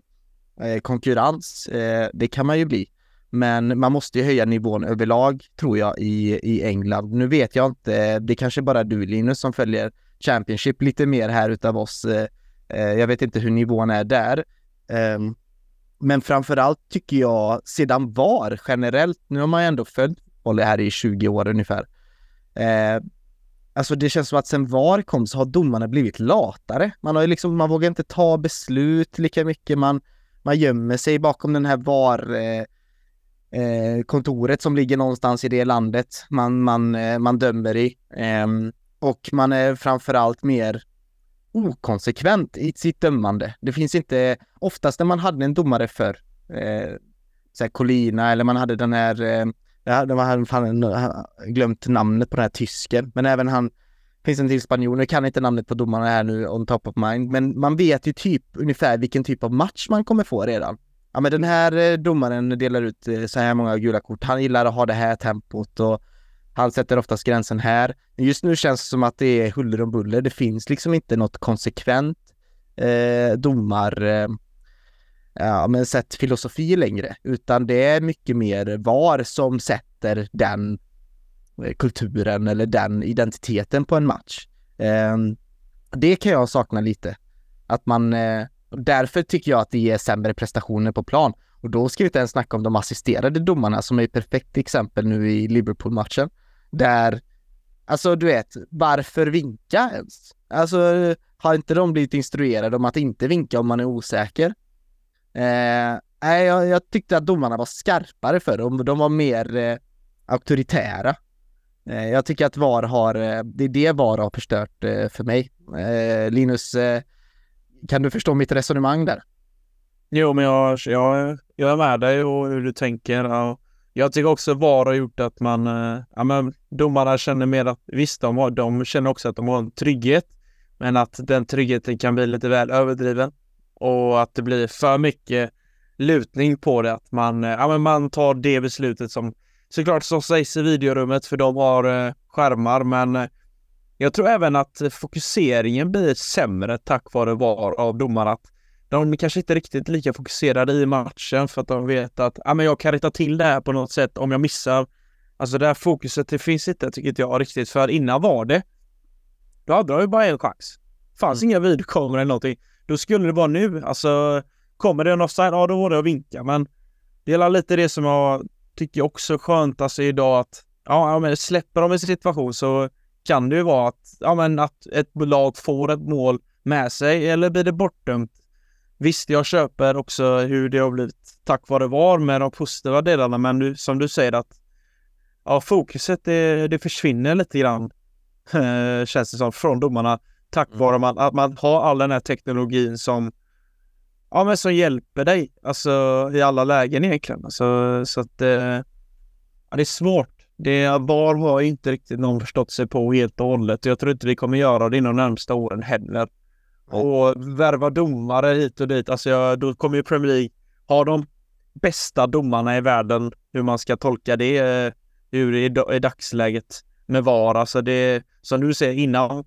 eh, konkurrens. Eh, det kan man ju bli. Men man måste ju höja nivån överlag, tror jag, i, i England. Nu vet jag inte, det är kanske bara du Linus som följer Championship lite mer här utav oss eh, eh, jag vet inte hur nivån är där. Ehm, men framförallt tycker jag sedan VAR generellt, nu har man ju ändå följt fotboll här i 20 år ungefär. Alltså det känns som att sen VAR kom så har domarna blivit latare. Man har ju liksom, man vågar inte ta beslut lika mycket, man, man gömmer sig bakom den här VAR eh, eh kontoret som ligger någonstans i det landet man, man, eh, man dömer i. Ehm, och man är framförallt mer okonsekvent i sitt dömande. Det finns inte, oftast när man hade en domare för eh, så Colina eller man hade den här, eh, Ja, de har fan glömt namnet på den här tysken, men även han, finns en till spanjor, nu kan inte namnet på domarna här nu on top of mind, men man vet ju typ ungefär vilken typ av match man kommer få redan. Ja men den här eh, domaren delar ut eh, så här många gula kort, han gillar att ha det här tempot och han sätter oftast gränsen här. Just nu känns det som att det är huller om buller. Det finns liksom inte något konsekvent eh, domar eh, ja, men sett filosofi längre, utan det är mycket mer VAR som sätter den eh, kulturen eller den identiteten på en match. Ehm, det kan jag sakna lite. Att man, eh, därför tycker jag att det ger sämre prestationer på plan. Och då ska vi inte ens snacka om de assisterade domarna som är ett perfekt exempel nu i Liverpool-matchen. Där, alltså du vet, varför vinka ens? Alltså, har inte de blivit instruerade om att inte vinka om man är osäker? Eh, jag, jag, tyckte att domarna var skarpare för dem. De var mer eh, auktoritära. Eh, jag tycker att VAR har, eh, det är det VAR har förstört eh, för mig. Eh, Linus, eh, kan du förstå mitt resonemang där? Jo, men jag, jag, jag är med dig och hur du tänker. Och jag tycker också VAR har gjort att man, eh, ja men domarna känner mer att, visst de, har, de känner också att de har en trygghet, men att den tryggheten kan bli lite väl överdriven och att det blir för mycket lutning på det, att man, äh, ja men man tar det beslutet som såklart som sägs i videorummet för de har äh, skärmar, men jag tror även att fokuseringen blir sämre tack vare VAR av domarna. Att de kanske inte riktigt lika fokuserade i matchen för att de vet att ah, men jag kan rätta till det här på något sätt om jag missar. Alltså det här fokuset, det finns inte tycker inte jag riktigt. För innan var det. Då hade de ju bara en chans. fanns mm. inga videokameror eller någonting. Då skulle det vara nu. Alltså kommer det en offside, ja då var det att vinka. Men det är lite det som jag tycker också är skönt alltså idag att ja, men släpper de en situation så kan det ju vara att, ja, men att ett lag får ett mål med sig eller blir det bortdömt Visst, jag köper också hur det har blivit tack vare VAR med de positiva delarna, men du, som du säger att ja, fokuset det, det försvinner lite grann, känns det som, från domarna tack mm. vare man, att man har all den här teknologin som ja, men som hjälper dig, alltså i alla lägen egentligen. Alltså, så att eh, ja, det är svårt. Det VAR har inte riktigt någon förstått sig på helt och hållet. Jag tror inte vi kommer göra det inom de närmsta åren heller och värva domare hit och dit. Alltså jag, då kommer ju Premier League ha de bästa domarna i världen, hur man ska tolka det eh, ur i, i dagsläget med VAR. Alltså det, som du säger innan,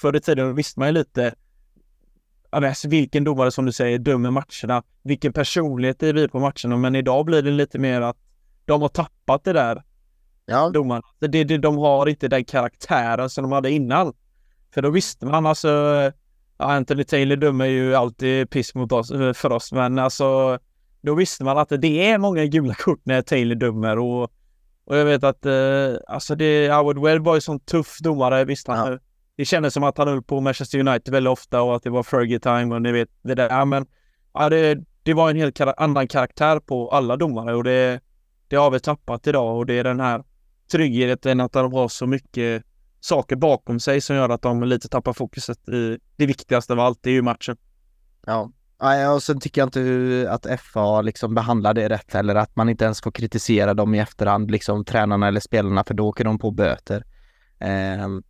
förr i tiden visste man ju lite alltså vilken domare som du säger dömer matcherna, vilken personlighet det blir på matcherna. Men idag blir det lite mer att de har tappat det där Ja, domarna. Det, det, de har inte den karaktären som de hade innan. För då visste man alltså, Anthony Taylor dömer ju alltid piss mot oss, eh, för oss, men alltså då visste man att det är många gula kort när Taylor dömer och, och jag vet att eh, alltså det, Howard Webb var ju sån tuff domare, visst han, Ja det kändes som att han höll på Manchester United väldigt ofta och att det var Fergie time och ni vet det där, ja, men ja, det, det var en helt kar annan karaktär på alla domare och det, det har vi tappat idag och det är den här tryggheten att de har så mycket saker bakom sig som gör att de lite tappar fokuset i det viktigaste av allt, det är ju matchen. Ja. Ja, och sen tycker jag inte att FA liksom behandlar det rätt eller att man inte ens får kritisera dem i efterhand, liksom tränarna eller spelarna, för då åker de på böter. Ehm,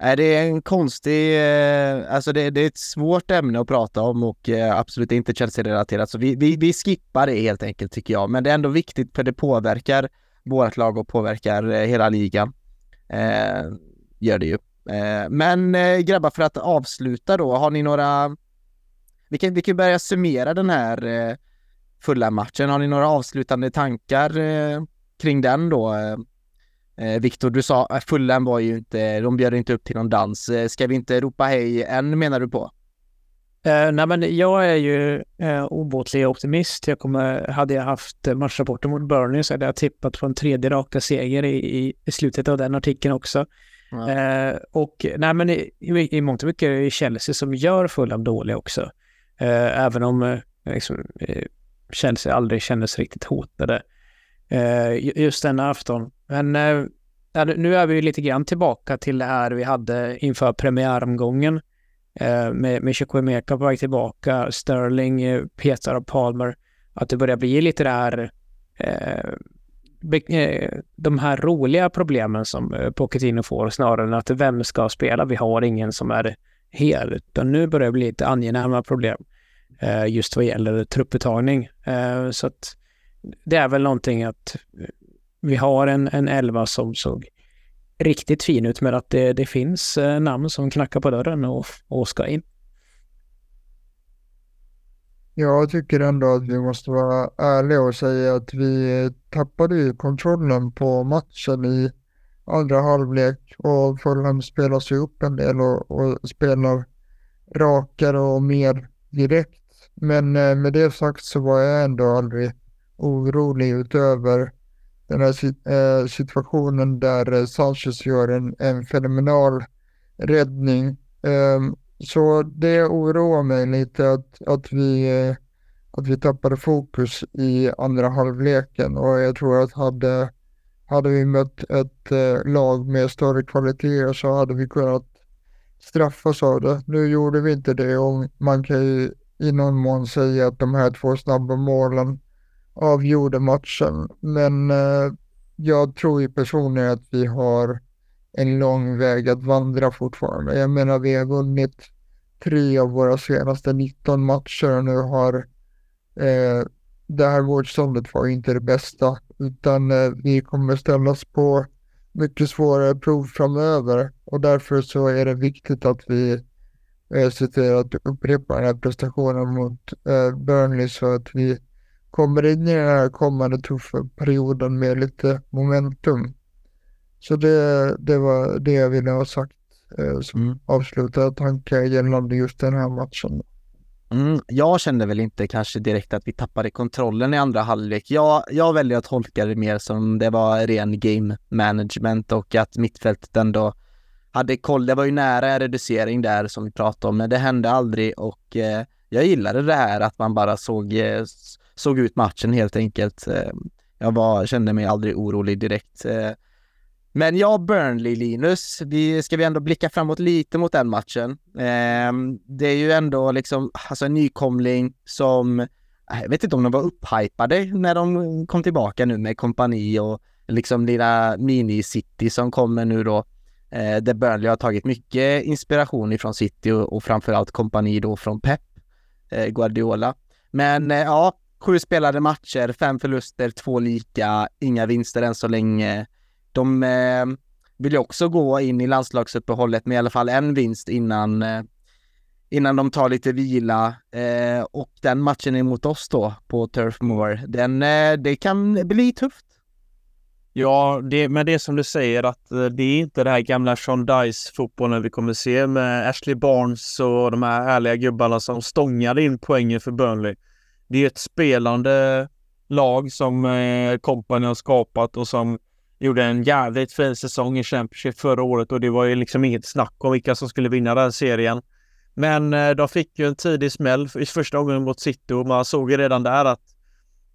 nej, det är en konstig, eh, alltså det, det är ett svårt ämne att prata om och eh, absolut inte Chelsea-relaterat, så vi, vi, vi skippar det helt enkelt tycker jag, men det är ändå viktigt för det påverkar vårt lag och påverkar eh, hela ligan. Eh, gör det ju. Eh, men grabbar, för att avsluta då, har ni några vi kan, vi kan börja summera den här eh, fulla matchen. Har ni några avslutande tankar eh, kring den då? Eh, Eh, Viktor, du sa att Fulham var ju inte, de bjöd inte upp till någon dans. Eh, ska vi inte ropa hej än menar du på? Eh, nej, men jag är ju eh, obotlig optimist. Jag kommer, hade jag haft eh, matchrapporten mot Burnley så hade jag tippat på en tredje raka seger i, i, slutet av den artikeln också. Ja. Eh, och nej, men i, i, i mångt och mycket är det Chelsea som gör Fulham dåliga också. Eh, även om eh, liksom, eh, Chelsea aldrig kändes riktigt hotade eh, just denna afton. Men eh, nu är vi lite grann tillbaka till det här vi hade inför premiäromgången eh, med, med Chukwuemeka på väg tillbaka, Sterling, eh, Petar och Palmer. Att det börjar bli lite det här eh, eh, de här roliga problemen som eh, Pochettino får snarare än att vem ska spela? Vi har ingen som är hel, utan nu börjar det bli lite angenäma problem just vad gäller trupputtagning. Så att det är väl någonting att eh, vi har en, en elva som såg riktigt fin ut med att det, det finns eh, namn som knackar på dörren och, och ska in. Jag tycker ändå att vi måste vara ärliga och säga att vi tappade ju kontrollen på matchen i andra halvlek och Fulham spelar sig upp en del och, och spelar rakare och mer direkt. Men eh, med det sagt så var jag ändå aldrig orolig utöver den här eh, situationen där eh, Sanchez gör en, en fenomenal räddning. Ehm, så det oroar mig lite att, att, vi, eh, att vi tappade fokus i andra halvleken och jag tror att hade, hade vi mött ett lag med större kvaliteter så hade vi kunnat straffas av det. Nu gjorde vi inte det och man kan ju i någon mån säga att de här två snabba målen avgjorde matchen. Men eh, jag tror ju personligen att vi har en lång väg att vandra fortfarande. Jag menar, vi har vunnit tre av våra senaste 19 matcher och nu har eh, det här motståndet var inte det bästa utan eh, vi kommer ställas på mycket svårare prov framöver och därför så är det viktigt att vi eh, ser till att upprepa den här prestationen mot eh, Burnley så att vi kommer in i den här kommande tuffa perioden med lite momentum. Så det, det var det jag ville ha sagt eh, som Mm. avslutade tankar gällande just den här matchen. Mm, jag kände väl inte kanske direkt att vi tappade kontrollen i andra halvlek. Jag, jag väljer att tolka det mer som det var ren game management och att mittfältet ändå hade koll. Det var ju nära reducering där som vi pratade om, men det hände aldrig och eh, jag gillade det här att man bara såg, eh, såg ut matchen helt enkelt. Eh, jag var, kände mig aldrig orolig direkt. Eh, men ja, Burnley, Linus, vi, ska vi ändå blicka framåt lite mot den matchen. Eh, det är ju ändå liksom, alltså en nykomling som, jag vet inte om de var upphypade när de kom tillbaka nu med kompani och liksom lilla mini-city som kommer nu då. Där Burnley har tagit mycket inspiration ifrån City och, och framförallt kompani då från Pep Guardiola. Men ja, sju spelade matcher, fem förluster, två lika, inga vinster än så länge. De eh, vill ju också gå in i landslagsuppehållet med i alla fall en vinst innan, eh, innan de tar lite vila. Eh, och den matchen är mot oss då på Turf Moor. Den, eh, det kan bli tufft. Ja, det, men det är som du säger att eh, det är inte det här gamla Sean Dice-fotbollen vi kommer se med Ashley Barnes och de här härliga gubbarna som stångade in poängen för Burnley. Det är ett spelande lag som eh, Company har skapat och som gjorde en jävligt fin säsong i Championship förra året och det var ju liksom inget snack om vilka som skulle vinna den serien. Men eh, de fick ju en tidig smäll i första gången mot City och man såg ju redan där att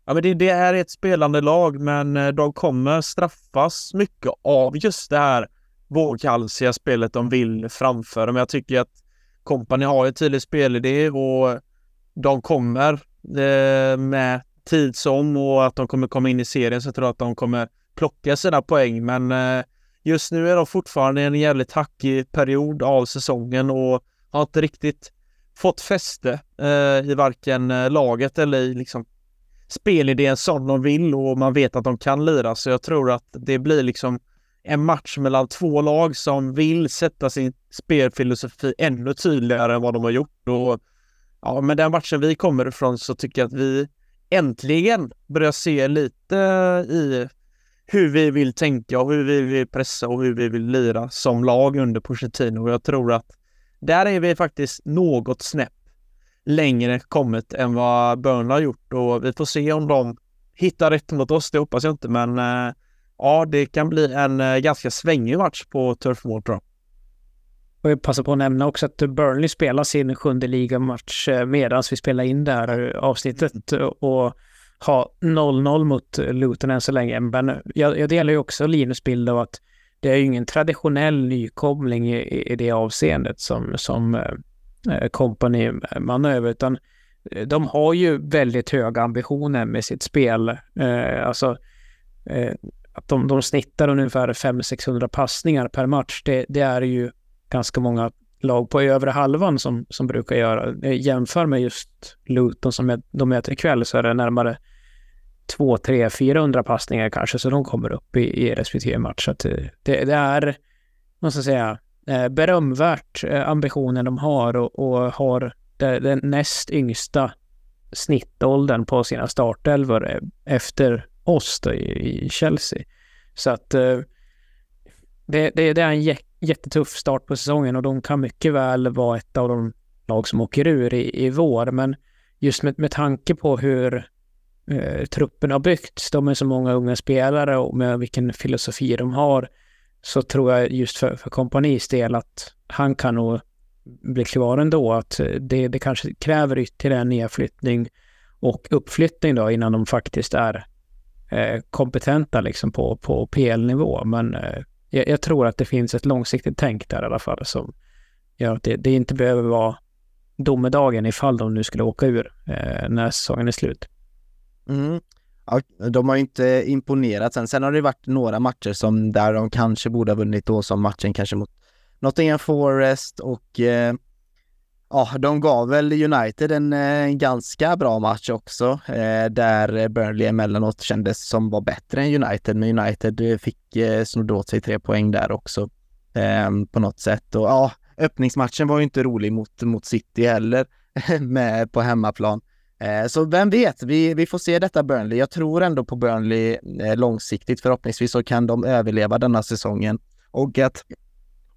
ja, men det, det är ett spelande lag men eh, de kommer straffas mycket av just det här våghalsiga spelet de vill framföra. Men jag tycker att kompani har en tydlig spelidé och de kommer Eh, med tid som och att de kommer komma in i serien så jag tror att de kommer plocka sina poäng. Men eh, just nu är de fortfarande i en jävligt hackig period av säsongen och har inte riktigt fått fäste eh, i varken laget eller i liksom spelidén som de vill och man vet att de kan lira. Så jag tror att det blir liksom en match mellan två lag som vill sätta sin spelfilosofi ännu tydligare än vad de har gjort. Och ja, men den matchen vi kommer ifrån så tycker jag att vi äntligen börjar se lite i hur vi vill tänka och hur vi vill pressa och hur vi vill lira som lag under Pochettino. Och jag tror att där är vi faktiskt något snäpp längre kommit än vad Burnley har gjort och vi får se om de hittar rätt mot oss. Det hoppas jag inte, men eh, ja, det kan bli en eh, ganska svängig match på Turf Moor tror jag. Och jag passar på att nämna också att Burnley spelar sin sjunde ligamatch eh, medan vi spelar in det här eh, avsnittet och har 0-0 mot Luton än så länge. Men eh, jag, jag delar ju också Linus bild av att det är ju ingen traditionell nykomling i, i det avseendet som, som eh, company manöver, utan de har ju väldigt höga ambitioner med sitt spel. Eh, alltså eh, att de, de snittar ungefär 500-600 passningar per match, det, det, är ju ganska många lag på övre halvan som, som brukar göra. Eh, jämför med just Luton som de möter ikväll så är det närmare 2, 3, 400 passningar kanske, så de kommer upp i, i respektive match. Så att eh, det, det är, måste jag säga, eh, berömvärt ambitionen de har och, och har den näst yngsta snittåldern på sina startelvor efter oss då i, i Chelsea. Så att det, det, det, är en jättetuff start på säsongen och de kan mycket väl vara ett av de lag som åker ur i, i vår. Men just med, med tanke på hur eh, truppen har byggts, de är så många unga spelare och med vilken filosofi de har, så tror jag just för, för kompanis del att han kan nog bli kvar ändå. Att eh, det, det kanske kräver ytterligare en nedflyttning och uppflyttning då innan de faktiskt är eh, kompetenta liksom på, på PL-nivå. Men eh, jag, jag, tror att det finns ett långsiktigt tänk där i alla fall som gör att det, det inte behöver vara domedagen ifall de nu skulle åka ur eh, när säsongen är slut. Mm. Ja, de har ju inte imponerat sen. Sen har det varit några matcher som där de kanske borde ha vunnit då som matchen kanske mot Nottingham Forest och eh, ja, de gav väl United en en ganska bra match också eh, där Burnley emellanåt kändes som var bättre än United, men United eh, fick eh, snodde åt sig tre poäng där också eh, på något sätt och ja, öppningsmatchen var ju inte rolig mot, mot City heller med på hemmaplan. Eh, så vem vet, vi, vi får se detta Burnley. Jag tror ändå på Burnley långsiktigt. Förhoppningsvis så kan de överleva denna säsongen och att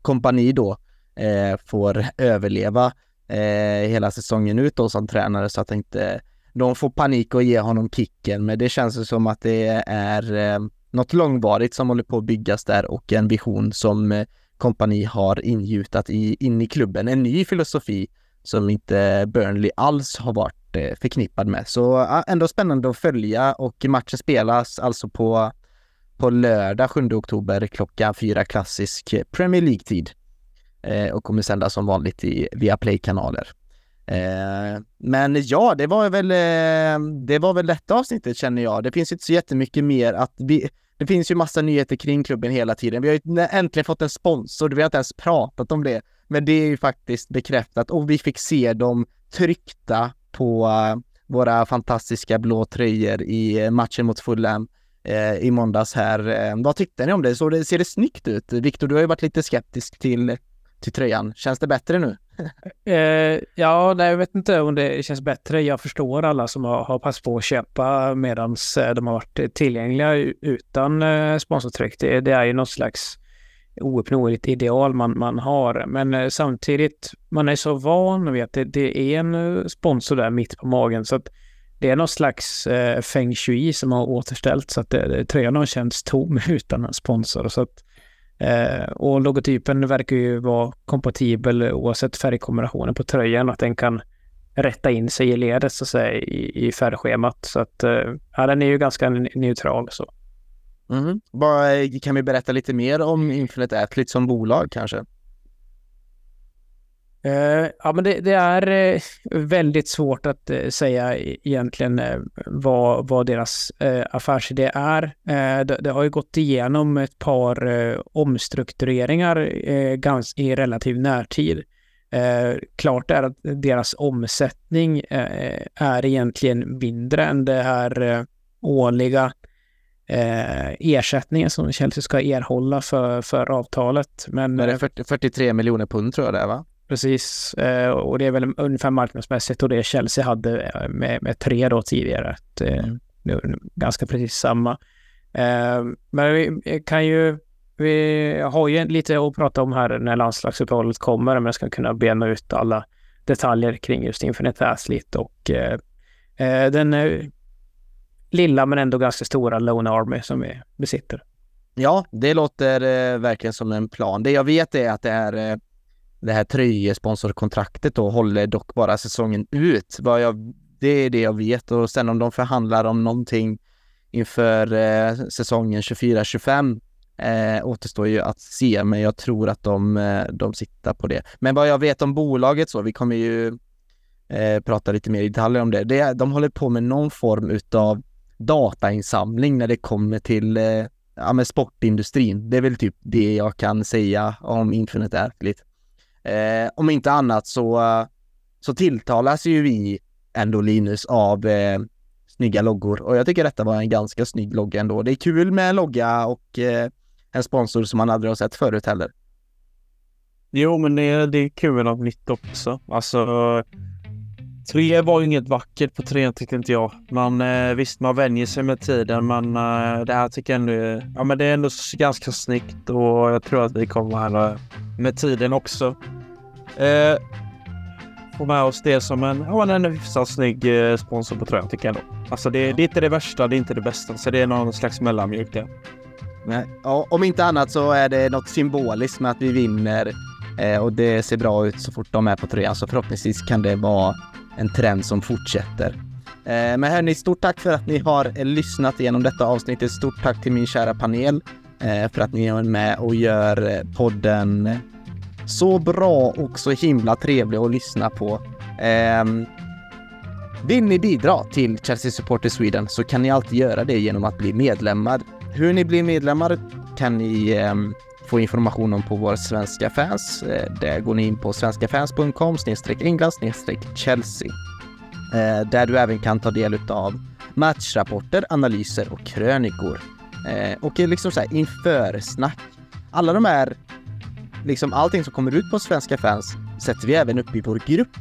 kompani då eh, får överleva eh, hela säsongen ut då som tränare så att inte de får panik och ger honom kicken. Men det känns som att det är eh, något långvarigt som håller på att byggas där och en vision som eh, kompani har ingjutat i, in i klubben. En ny filosofi som inte Burnley alls har varit Eh, förknippad med. Så ändå spännande att följa och matchen spelas alltså på, på lördag 7 oktober klockan fyra klassisk Premier League-tid eh, och kommer sändas som vanligt i Viaplay-kanaler. Eh, men ja, det var väl eh, det var väl detta avsnittet känner jag. Det finns inte så jättemycket mer att vi, det finns ju massa nyheter kring klubben hela tiden. Vi har ju äntligen fått en sponsor, vi har inte ens pratat om det. Men det är ju faktiskt bekräftat och vi fick se dem tryckta på eh, våra fantastiska blå tröjor i eh, matchen mot Fulham i måndags här. Vad tyckte ni om det? Så det, ser det snyggt ut? Viktor, du har ju varit lite skeptisk till till tröjan. Känns det bättre nu? eh, ja, nej, jag vet inte om det känns bättre. Jag förstår alla som har, har passat på att köpa medan eh, de har varit tillgängliga utan eh, sponsortryck. Det, det är ju något slags ouppnåeligt ideal man, man har. Men eh, samtidigt, man är så van vid att det, det är en eh, sponsor där mitt på magen. Så att det är någon slags eh, feng shui som har återställt så att eh, det, tröjan har känts tom utan en sponsor. Så att, eh, och logotypen verkar ju vara kompatibel oavsett färgkombinationen på tröjan, att den kan rätta in sig i ledet så att säga i, i färgschemat. Så att eh, ja, den är ju ganska neutral. Så. Mm. Bara, eh, kan vi berätta lite mer om Infinite Athlete som bolag kanske? Uh, ja, men det, det är uh, väldigt svårt att uh, säga e-, egentligen vad, vad deras affärsidé är. Det, det, har ju gått igenom ett par omstruktureringar i relativ närtid. klart är att deras omsättning är egentligen mindre än det här årliga ersättningen som Chelsea ska erhålla för, för avtalet. Men, men det är 40, 43 miljoner pund tror jag det är va? Precis, eh, och det är väl ungefär marknadsmässigt och det Chelsea hade eh, med, med tre då tidigare. Eh, ganska precis samma. Men vi kan ju, vi har ju lite att prata om här när landslagsuppehållet kommer, men jag ska kunna bena ut alla detaljer kring just Infinite Athlete och den lilla men ändå ganska stora Lone Army som vi besitter. Ja, det låter verkligen som en plan. Det jag vet är att det är det här tröjesponsorkontraktet då håller dock bara säsongen ut. Vad jag, det är det jag vet och sen om de förhandlar om någonting inför eh, säsongen 24-25 eh, återstår ju att se, men jag tror att de, eh, de sitter på det. Men vad jag vet om bolaget så, vi kommer ju eh, prata lite mer i detalj om det. det. De håller på med någon form utav datainsamling när det kommer till eh, ja, med sportindustrin. Det är väl typ det jag kan säga om Infinite Athlete. Eh, om inte annat så, eh, så tilltalas ju vi ändå Linus av eh, snygga loggor och jag tycker detta var en ganska snygg logga ändå. Det är kul med en logga och eh, en sponsor som man aldrig har sett förut heller. Jo, men det, det är kul med något nytt också. Alltså, tre var ju inget vackert på trean tyckte inte jag. Man, eh, visst, man vänjer sig med tiden, men eh, det här tycker jag ändå, ja, men det är ändå ganska snyggt och jag tror att vi kommer här eh, med tiden också. Eh, få med oss det som en, ja, en hyfsat snygg eh, sponsor på tröjan tycker jag ändå. Alltså det, det, är inte det värsta, det är inte det bästa, så det är någon slags mellanmjölk det. Nej, ja, om inte annat så är det något symboliskt med att vi vinner eh, och det ser bra ut så fort de är på tröjan, så förhoppningsvis kan det vara en trend som fortsätter. Eh, men hörni, stort tack för att ni har eh, lyssnat igenom detta avsnittet. Stort tack till min kära panel eh, för att ni är med och gör eh, podden så bra och så himla trevlig att lyssna på. Eh, vill ni bidra till Chelsea Supporter Sweden så kan ni alltid göra det genom att bli medlemmar. Hur ni blir medlemmar kan ni eh, få information om på våra svenska fans. Eh, där går ni in på svenskafans.com england Chelsea. Eh, där du även kan ta del av matchrapporter, analyser och krönikor. Eh, och liksom så här införsnack. Alla de här liksom allting som kommer ut på Svenska fans sätter vi även upp i vår grupp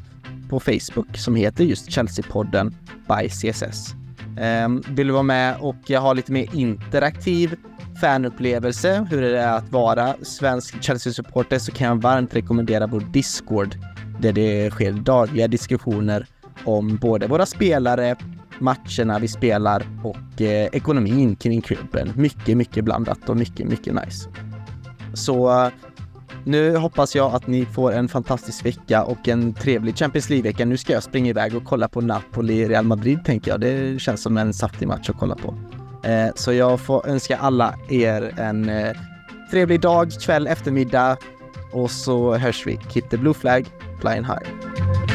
på Facebook som heter just Chelsea-podden by CSS. Ehm, vill du vara med och eh, ha lite mer interaktiv fanupplevelse, hur det är att vara svensk Chelsea-supporter, så kan jag varmt rekommendera vår Discord där det sker dagliga diskussioner om både våra spelare, matcherna vi spelar och eh, ekonomin kring klubben. Mycket, mycket blandat och mycket, mycket nice. Så eh, nu hoppas jag att ni får en fantastisk vecka och en trevlig Champions League-vecka. Nu ska jag springa iväg och kolla på Napoli-Real Madrid tänker jag. Det känns som en saftig match att kolla på. Eh, så jag får önska alla er en eh, trevlig dag, kväll, eftermiddag och så hörs vi. Keep the blue flag flying high.